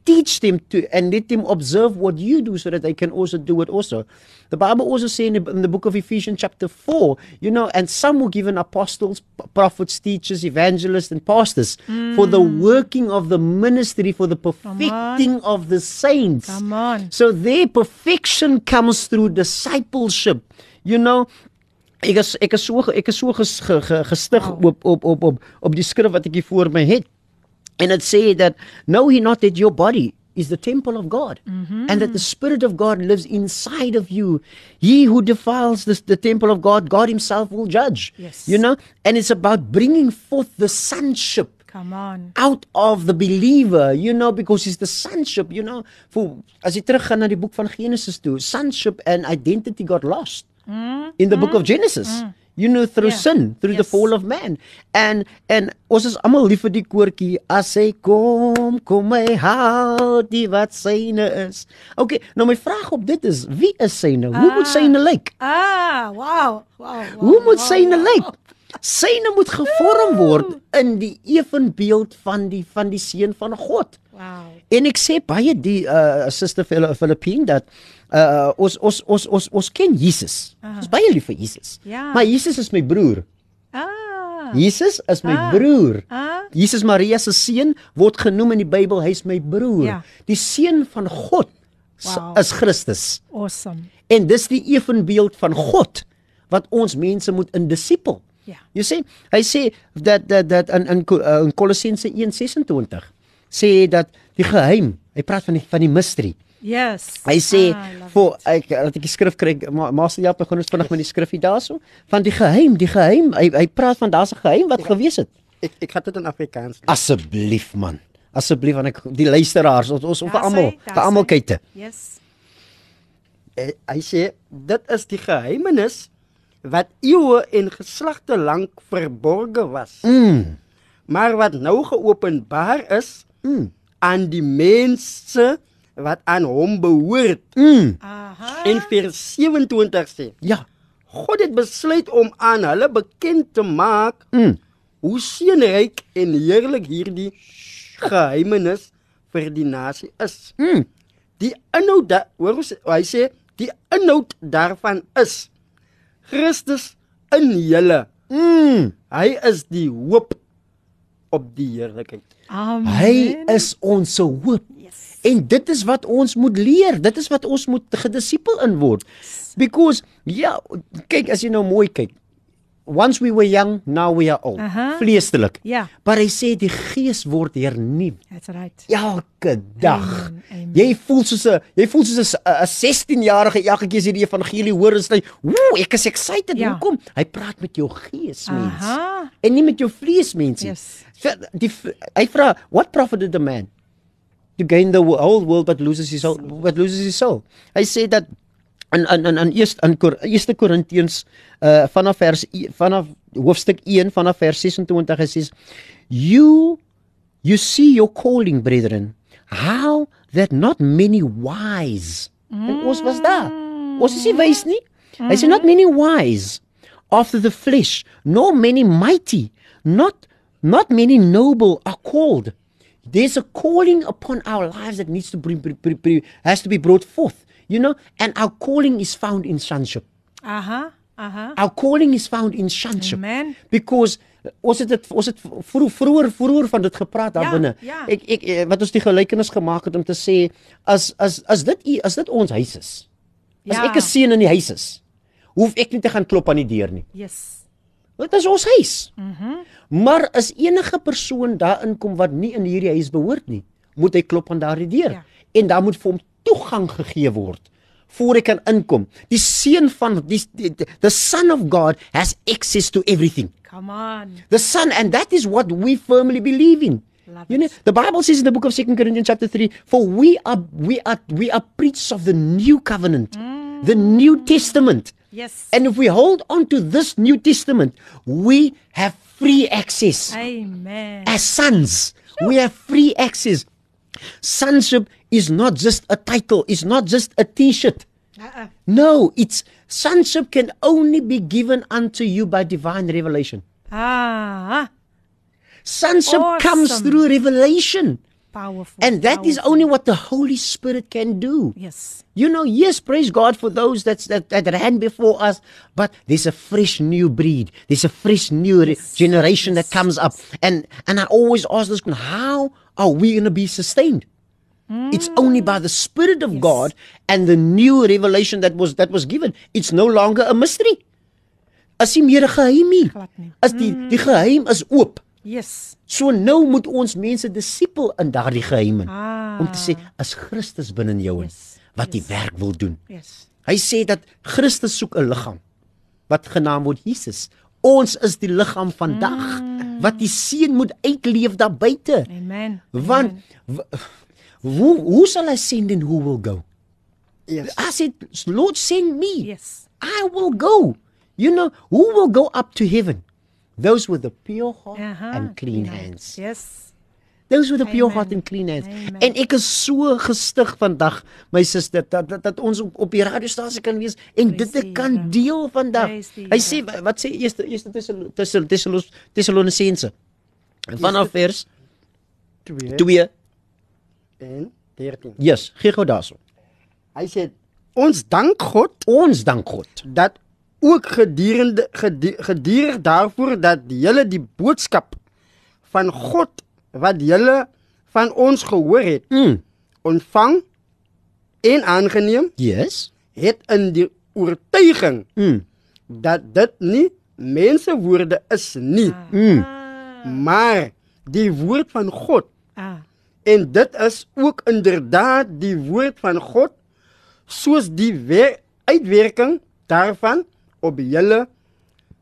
Teach them to and let them observe what you do so that they can also do it also. The bible also say in the, in the book of ephesians chapter 4 you know and some were given apostles prophets teachers evangelists and pastors mm. for the working of the ministry for the perfecting of the saints. Come on. so their perfection comes through discipleship. You know ek is ek is so ek is so ges, ge, ge, gestig wow. op op op op op die skrif wat ek hier voor my het and it say that know ye not that your body is the temple of God mm-hmm. and that the spirit of God lives inside of you he who defiles the, the temple of God God himself will judge Yes. you know and it's about bringing forth the sonship Come on. out of the believer, you know, because it's the sonship, you know. For as jy teruggaan na die boek van Genesis toe, sonship and identity got lost Mm. in the book of Genesis. You know through Yeah. sin, through the Yes. fall of man. And and ons is almal lief vir die koortjie as hy kom, kom my hou die wat syne is. Okay, nou my vraag op dit is, wie is syne? Hoe moet syne lyk? Ah, wow. Wow. wow Hoe moet wow, syne wow. lyk? Syne moet gevorm word in die evenbeeld van die van die seun van God. Wow. En ek sê baie die uh suster Phil- Philippine dat uh ons ons ons ons ons ken Jesus. Ons is baie lief vir Jesus. Ja. Maar Jesus is my broer. Ah. Jesus is my Ah. broer. Ah. Jesus Maria se seun word genoem in die Bybel, hy's my broer. Ja. Die seun van God Wow. is Christus. Awesome. En dis die evenbeeld van God wat ons mense moet in disipel. Ja. Jy sê, hy sê dat dat dat in in, uh, in Kolossense 1:26 sê dat die geheim, hy praat van die van die mystery. Yes. Hy sê Ah, vir ek dat ek die skrif kry, maar maar jy op begin ons vinnig met die skrifie daarso van die geheim, die geheim. Hy hy praat van daar's 'n geheim wat gewees het. Ik, ik ga het in Afrikaans. Asseblief man. Asseblief want ek die luisteraars ons ons vir almal, vir almal kyk. Yes. Eh, Hy sê dit is die geheimenis wat eeue en geslagte lank verborge was. Mm. Maar wat nou geopenbaar is Mm. aan die mense wat aan hom behoort. Mm. Aha. En vers 27 sê: Ja. God het besluit om aan hulle bekend te maak Mm. hoe seënryk en heerlik hierdie geheimenis vir die nasie is. Mm. Die inhoud da, hoor ons hy sê die inhoud daarvan is Christus in julle. Mm. Hy is die hoop op die heerlikheid. Amen. Hy is ons se hoop. Yes. En dit is wat ons moet leer. Dit is wat ons moet gedisipel in word. Because ja, kyk as jy nou mooi kyk. Once we were young, now we are old. Aha. Vleestelik. Ja. Maar hy sê die gees word hernuw That's right. elke dag. Amen, amen. Jy voel soos 'n jy voel soos 'n 'n 16-jarige elke keer as jy die evangelie hoor en sê, "Woe, ek is excited." Ja. Hoekom? Hy praat met jou gees, mens. Aha. En nie met jou vlees, mens. nie. Yes. Vir- Die hy vra, "What profited the man to gain the whole world but loses his soul?" But loses his soul. Hy sê dat in in in in eerste in eerste Korintiëns uh vanaf vers vanaf hoofstuk 1 vanaf vers 26 hy sê you you see your calling brethren. How that not many wise en ons was daar. Ons is nie wys nie. Hy sê not many wise after the flesh nor many mighty not not many noble are called. There's a calling upon our lives that needs to be, be, be has to be brought forth you know and our calling is found in sonship Aha. Aha. our calling is found in sonship Amen. because ons het dit ons het vroeër vroeër vroeër van dit gepraat daar Ja, binne. ja. Ek ek eh, wat ons die gelykenis gemaak het om te sê as as as dit u- as dit ons huis is. As Ja. ek 'n seun in die huis is, hoef ek nie te gaan klop aan die deur nie. Yes. Dit is ons huis. Mhm. Maar as enige persoon daarin kom wat nie in hierdie huis behoort nie, moet hy klop aan daardie deur. Ja. En daar moet vir hom toegang gegee word voor hy kan inkom. Die seun van die, die the son of God has access to everything. Come on. The son and that is what we firmly believe in. Love You know, it. the Bible says in the book of 2 Corinthians chapter 3, for we are we are we are priests of the new covenant, the new mm. testament. Yes. And if we hold on to this New Testament, we have free access. Amen. As sons, we have free access. Sonship is not just a title, it's not just a t shirt. Uh-uh. No, it's sonship can only be given unto you by divine revelation. Ah, Sonship comes through revelation. powerful. And that is powerful. only what the Holy Spirit can do. Yes. You know, yes, praise God for those that's, that, that ran before us, but there's a fresh new breed. There's a fresh new re- generation yes, that comes up. And and I always ask this question, how are we going to be sustained? It's only by the Spirit of Yes. God and the new revelation that was that was given. It's no longer a mystery. As nie meer 'n geheim nie. As die die geheim is oop. Yes. So nou moet ons mense disipel in daardie geheim in. Ah. Om te sê as Christus binne in jou in Yes, wat die yes. werk wil doen. Yes. Hy sê dat Christus soek 'n liggaam wat genaam word Jesus. Ons is die liggaam vandag Mm. wat die seun moet uitleef daar buite. Amen. Want w- hoe hoe sal hy send and who will go? Yes. I said, Lord, send me. Yes. I will go. You know, who will go up to heaven? Those with a pure heart Uh-huh. and clean hands. Yes. Those with a pure heart and clean hands. Amen. En ek is so gestig vandag, my suster, dat dat, dat ons op, op die radiostasie kan wees en Praise dit die kan Here. deel vandag. Hy sê wat sê eerste eerste Tessalonisense Tessalonisense vanaf vers 2 2. En 13. Yes, gee gou daarso. Hy sê ons dank God Ons dank God. dat ook gedurende gedurig daarvoor dat julle die boodskap van God wat julle van ons gehoor het Mm. ontvang en aangeneem Yes. het in die oortuiging Mm. dat dit nie mensewoorde is nie Mm. maar die woord van God Ah. En dit is ook inderdaad die woord van God soos die wer- uitwerking daarvan op julle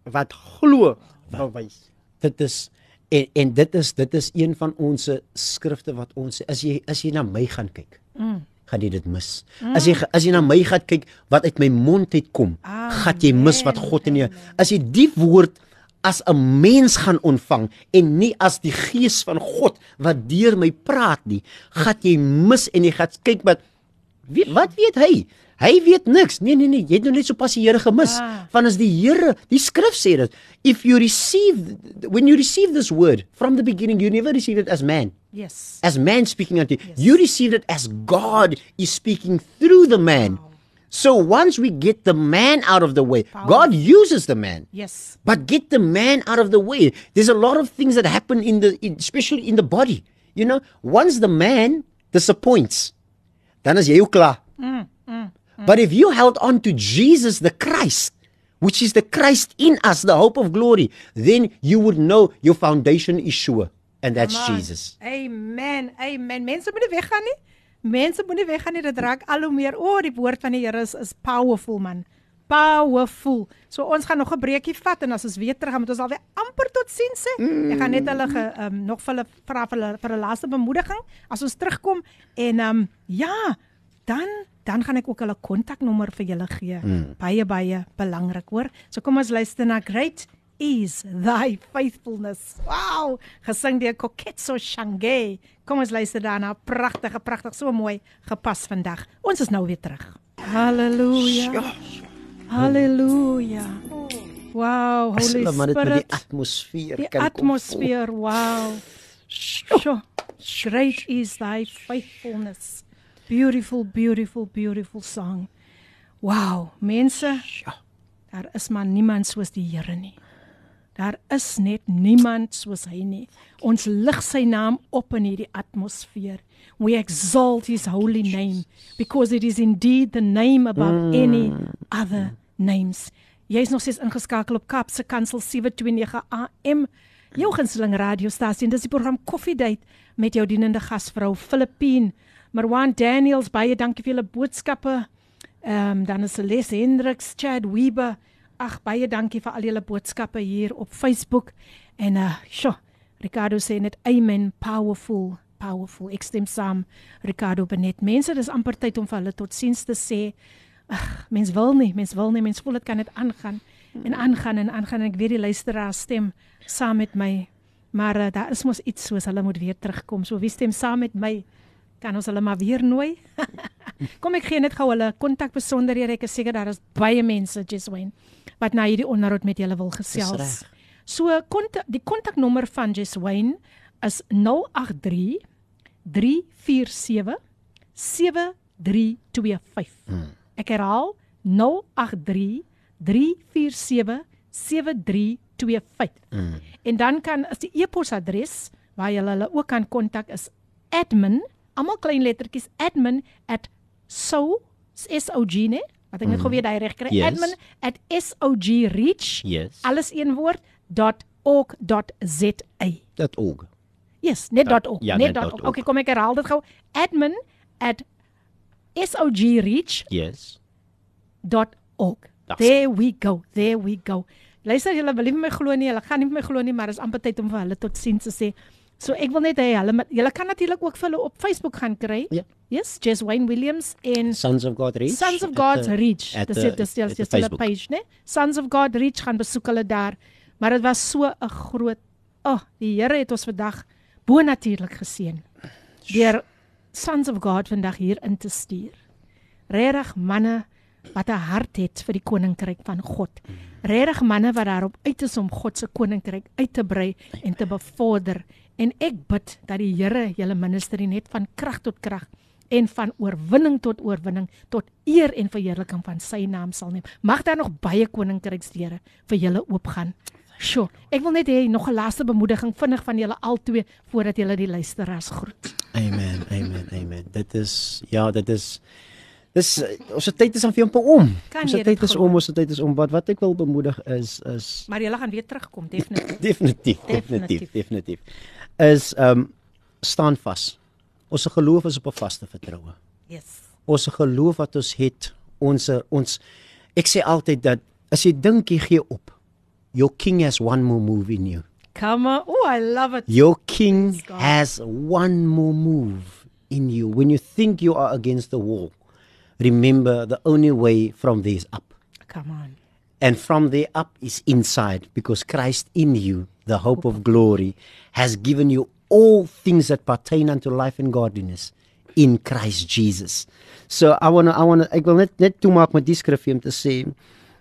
wat glo bewys. Dit is en en dit is dit is een van ons skrifte wat ons as jy as jy na my gaan kyk. Mm. gaan jy dit mis. Mm. As jy as jy na my gaan kyk wat uit my mond uitkom, gaan jy mis wat God in jou. As jy die woord as 'n mens gaan ontvang en nie as die gees van God wat deur my praat nie, gaan jy mis en jy gaan kyk wat wie, wat weet hy? Hy weet niks. Nee nee nee, jy het nou net sopas die Here gemis. Ah. Van as die Here, die skrif sê dit, if you receive when you receive this word from the beginning, you never receive it as man Yes. as man speaking unto you. You received it as God is speaking through the man. So once we get the man out of the way, God uses the man. Yes. But get the man out of the way. There's a lot of things that happen in the in, especially in the body. You know, once the man disappoints, dan is jy ook klaar. Mm, mm, mm. But if you held on to Jesus the Christ, which is the Christ in us, the hope of glory, then you would know your foundation is sure, and that's. Jesus. Amen. Amen. Mense moenie weggaan nie. Mense moenie weggaan nie. Dit raak al hoe meer. O, oh, die woord van die Here is is powerful man. Powerful. So ons gaan nog 'n breekie vat en as ons weer terug gaan moet ons alweer amper tot sien sê. Mm. Ek gaan net hulle ge, um, nog vir hulle vra vir hulle vir 'n laaste bemoediging as ons terugkom en um ja, dan dan gaan ek ook hulle kontaknommer vir julle gee. Mm. Baie baie belangrik, hoor. So kom ons luister na Great is thy faithfulness. Wow, gesing deur Koketso Shange. Kom ons luister daarna. Pragtige, pragtig, so mooi gepas vandag. Ons is nou weer terug. Halleluja. Halleluja. Wow, Holy hulle maar net met die Spirit. atmosfeer Die kan kom atmosfeer, wow. Sure. Great is thy faithfulness. Beautiful, beautiful, beautiful song. Wow, mense. Daar is maar niemand soos die Here nie. Daar is net niemand soos hy nie. Ons lig sy naam op in hierdie atmosfeer. We exalt his holy name because it is indeed the name above mm. any other names. Jy is nog steeds ingeskakel op Kapse Kansel 729 AM. Jou gunsteling radiostasie. Dis die program Coffee Date met jou dienende gasvrou Filippine Marwan Daniels. Baie dankie vir julle boodskappe. Ehm um, dan is Celeste Hendriks, Chad Weber. Ag baie dankie vir al julle boodskappe hier op Facebook. En uh, sjo, Ricardo sê net amen powerful powerful. Ek stem saam Ricardo Benet. Mense, dis amper tyd om vir hulle totsiens te sê. Ag, mens wil nie, mens wil nie, mens voel dit kan net aangaan en aangaan en aangaan en ek weet die luisteraar stem saam met my. Maar uh, daar is mos iets soos hulle moet weer terugkom. So wie stem saam met my? Kan ons hulle maar weer nooi? Kom ek gee net gou hulle kontak besonderhede. Ek is seker daar is baie mense, Jeswyn, wat na hierdie onderhoud met julle wil gesels. So kontak die kontaknommer van Jeswyn is 083 347 7325. Hmm. Ek herhaal 083 347 7325. Mm. En dan kan as die e-posadres waar jy hulle ook kan kontak is admin, almal klein lettertjies admin@so sog ne? Wat ek net gou weer daai reg kry. Yes. admin@sogreach. Yes. Alles een woord .org.za. Dat ook. Yes, net Ja, .org. ja, net net .org. .org. Okay, kom ek herhaal dit gou. admin@sogreach Yes. .org. There we go. There we go. Luister julle wil nie my glo nie. Hulle gaan nie my glo nie, maar is amper tyd om vir hulle tot sien te sê. So ek wil net hê hulle julle kan natuurlik ook vir hulle op Facebook gaan kry. Ja. Yes, Jess Wayne Williams en Sons of God Reach. Sons of at God's the- Reach. Dis dit dis dis dis hulle page, né? Sons of God Reach gaan besoek hulle daar. Maar dit was so 'n groot Oh, die Here het ons vandag bo natuurlik geseën. Deur Sons of God vandag hier in te stuur. Regtig manne wat 'n hart het vir die koninkryk van God. Regtig manne wat daarop uit is om God se koninkryk uit te brei en te bevorder. En ek bid dat die Here julle ministerie net van krag tot krag en van oorwinning tot oorwinning tot eer en verheerliking van sy naam sal neem. Mag daar nog baie koninkryksdeure vir julle oopgaan. Sjoe, ek wil net hê nog 'n laaste bemoediging vinnig van julle albei voordat julle die luisteraars groet. Amen, amen, amen. Dit is ja, dit is dis eh, ons tyd is aan vir om. Kan Ons jy se dit tyd is om, ons tyd is om. Wat wat ek wil bemoedig is is Maar julle gaan weer terugkom definitief. definitief, Definitief. definitief, definitief. Is ehm um, staan vas. Ons geloof is op 'n vaste vertroue. Yes. Ons geloof wat ons het, ons ons ek sê altyd dat as jy dink jy gee op, your king has one more move in you. Come on. Oh, I love it. Your king has one more move in you. When you think you are against the wall, remember the only way from there is up. Come on. And from there up is inside because Christ in you, the hope of glory, has given you all things that pertain unto life and godliness in Christ Jesus. So I want to I want to ek wil net net toemaak met die skrifgie om te sê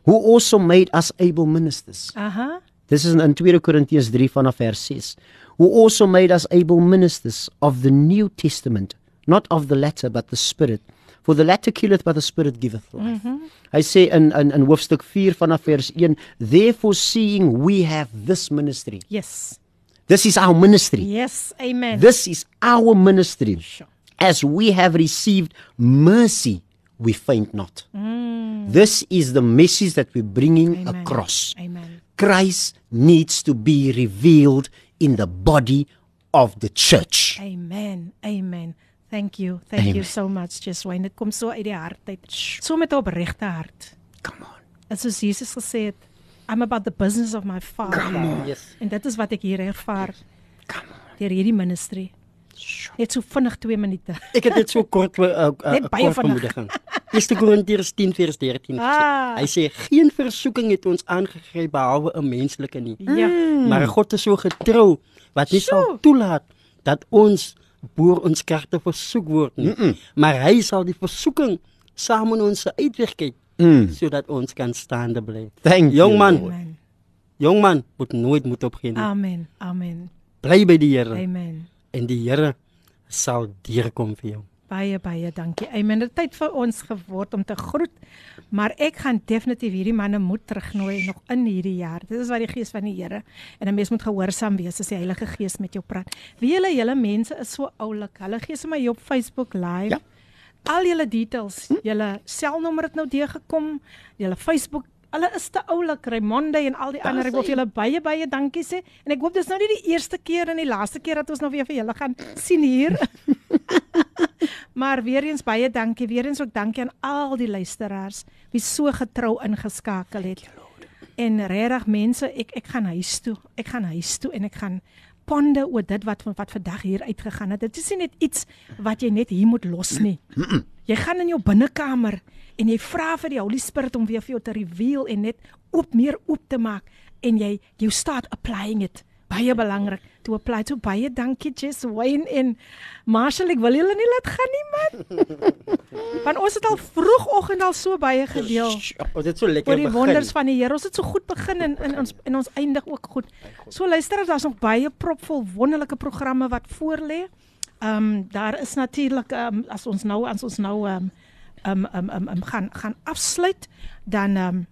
who also made us able ministers. Aha. This is in 2 Corinthians 3 vanaf vers 6. Who also made us able ministers of the New Testament, not of the latter but the Spirit. For the latter killeth but the Spirit giveth life. Mm -hmm. Hy sê in in in hoofstuk 4 vanaf vers 1, therefore seeing we have this ministry. Yes. This is our ministry. Yes. Amen. This is our ministry. Sure. As we have received mercy, we faint not. This is the message that we're bringing Mm. Amen. across. Amen. Christ needs to be revealed in the body of the church. Amen. Amen. Thank you. Thank you Amen. so much, Wayne. Dit kom so uit die hart uit. So met 'n opregte hart. Come on. En soos Jesus gesê het, I'm about the business of my Father. Yes. En dit is wat ek hier ervaar. Deur hierdie ministry. Net so vinnig 2 minute. Ek het dit so kort uh, uh, Net uh, baie bemoediging. 1 Korintiërs 10 vers 13. Ah. Hy sê geen versoeking het ons aangegryp behalwe 'n menslike nie. Ja. Maar God is so getrou wat nie sal toelaat dat ons boor ons kragte versoek word nie. Mm -mm. Maar hy sal die versoeking saam met ons uitweg kyk Mm. sodat ons kan staande bly. Thank you. Jong man, Lord. Amen. jong man moet nooit moet opgee nie. Amen. Amen. Bly by die Here Amen. en die Here sal deurkom vir jou. Baie baie dankie. Amen. Dit tyd vir ons geword om te groet. Maar ek gaan definitief hierdie manne moet terugnooi nog in hierdie jaar. Dit is wat die gees van die Here en 'n mens moet gehoorsaam wees as die Heilige Gees met jou praat. Wie julle julle mense is so oulik. Hulle gee sommer jou op Facebook live. Ja. Al julle details, hm? julle selnommer het nou deurgekom, julle Facebook Hulle is te oulik, Raimonde en al die ander. Ek wil vir julle baie baie dankie sê en ek hoop dis nou nie die eerste keer en die laaste keer dat ons nou weer vir julle gaan sien hier. maar weer eens baie dankie. Weer eens ook dankie aan al die luisteraars wie so getrou ingeskakel het. En regtig mense, ek ek gaan huis toe. Ek gaan huis toe en ek gaan ponde oor dit wat wat vandag hier uitgegaan het. Dit is nie net iets wat jy net hier moet los nie. Jy gaan in jou binnekamer en jy vra vir die Holy Spirit om weer vir jou te reveal en net oop meer oop te maak en jy jy start applying it baie belangrik. To apply to baie dankie Jess Wayne en Marshall ek wil julle nie laat gaan nie man. Want ons het al vroegoggend al so baie gedeel. Ons het so lekker begin oor die wonders van die Here. Ons het so goed begin en in ons en ons eindig ook goed. So luister daar's nog baie propvol wonderlike programme wat voor lê. Ehm um, daar is natuurlik um, as ons nou as ons nou ehm um, um, um, um, gaan gaan afsluit dan ehm um,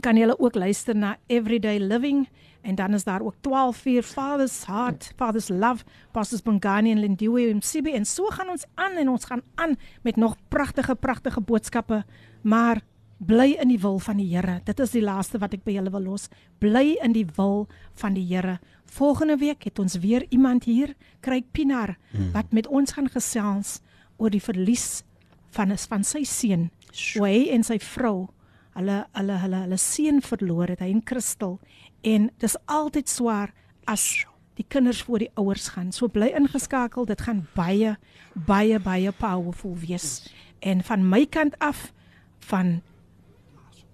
kan jy ook luister na Everyday Living En dan is daar ook 12 uur Father's Heart, Father's Love, Pastors Bongani en Lindiwe en Sibi en so gaan ons aan en ons gaan aan met nog pragtige pragtige boodskappe, maar bly in die wil van die Here. Dit is die laaste wat ek by julle wil los. Bly in die wil van die Here. Volgende week het ons weer iemand hier, Kryk Pinar, hmm. wat met ons gaan gesels oor die verlies van van sy seun, hoe hy en sy vrou hulle hulle hulle hulle seun verloor het, hy en Christel en dis altyd swaar as die kinders voor die ouers gaan. So bly ingeskakel, dit gaan baie baie baie powerful wees. En van my kant af van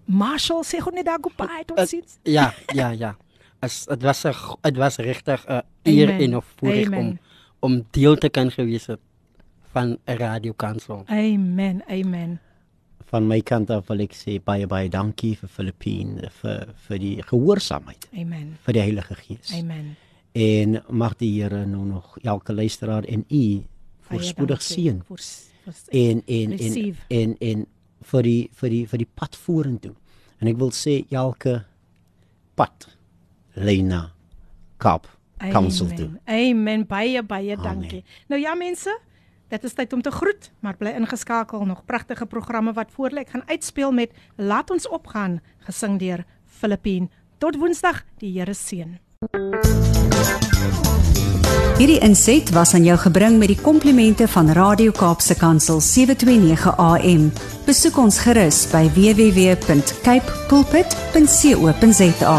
Marshall sê gou net daar go by tot sits. Ja, ja, ja. As dit was 'n dit was regtig 'n eer en 'n voorreg om om deel te kan gewees het van 'n radiokansel. Amen. Amen van my kant af wil ek sê baie baie dankie vir Filippine vir vir die gehoorsaamheid. Amen. vir die Heilige Gees. Amen. En mag die Here nou nog elke luisteraar en u voorspoedig seën. En en en en, en en vir die vir die vir die pad vorentoe. En ek wil sê elke pad Lena Kap Council toe. Amen. Baie baie dankie. Amen. Nou ja mense, Dit is tyd om te groet, maar bly ingeskakel nog pragtige programme wat voorlê. Ek gaan uitspeel met Laat ons opgaan, gesing deur Filippine. Tot Woensdag, die Here seën. Hierdie inset was aan jou gebring met die komplimente van Radio Kaapse Kansel 729 AM. Besoek ons gerus by www.cape pulpit.co.za.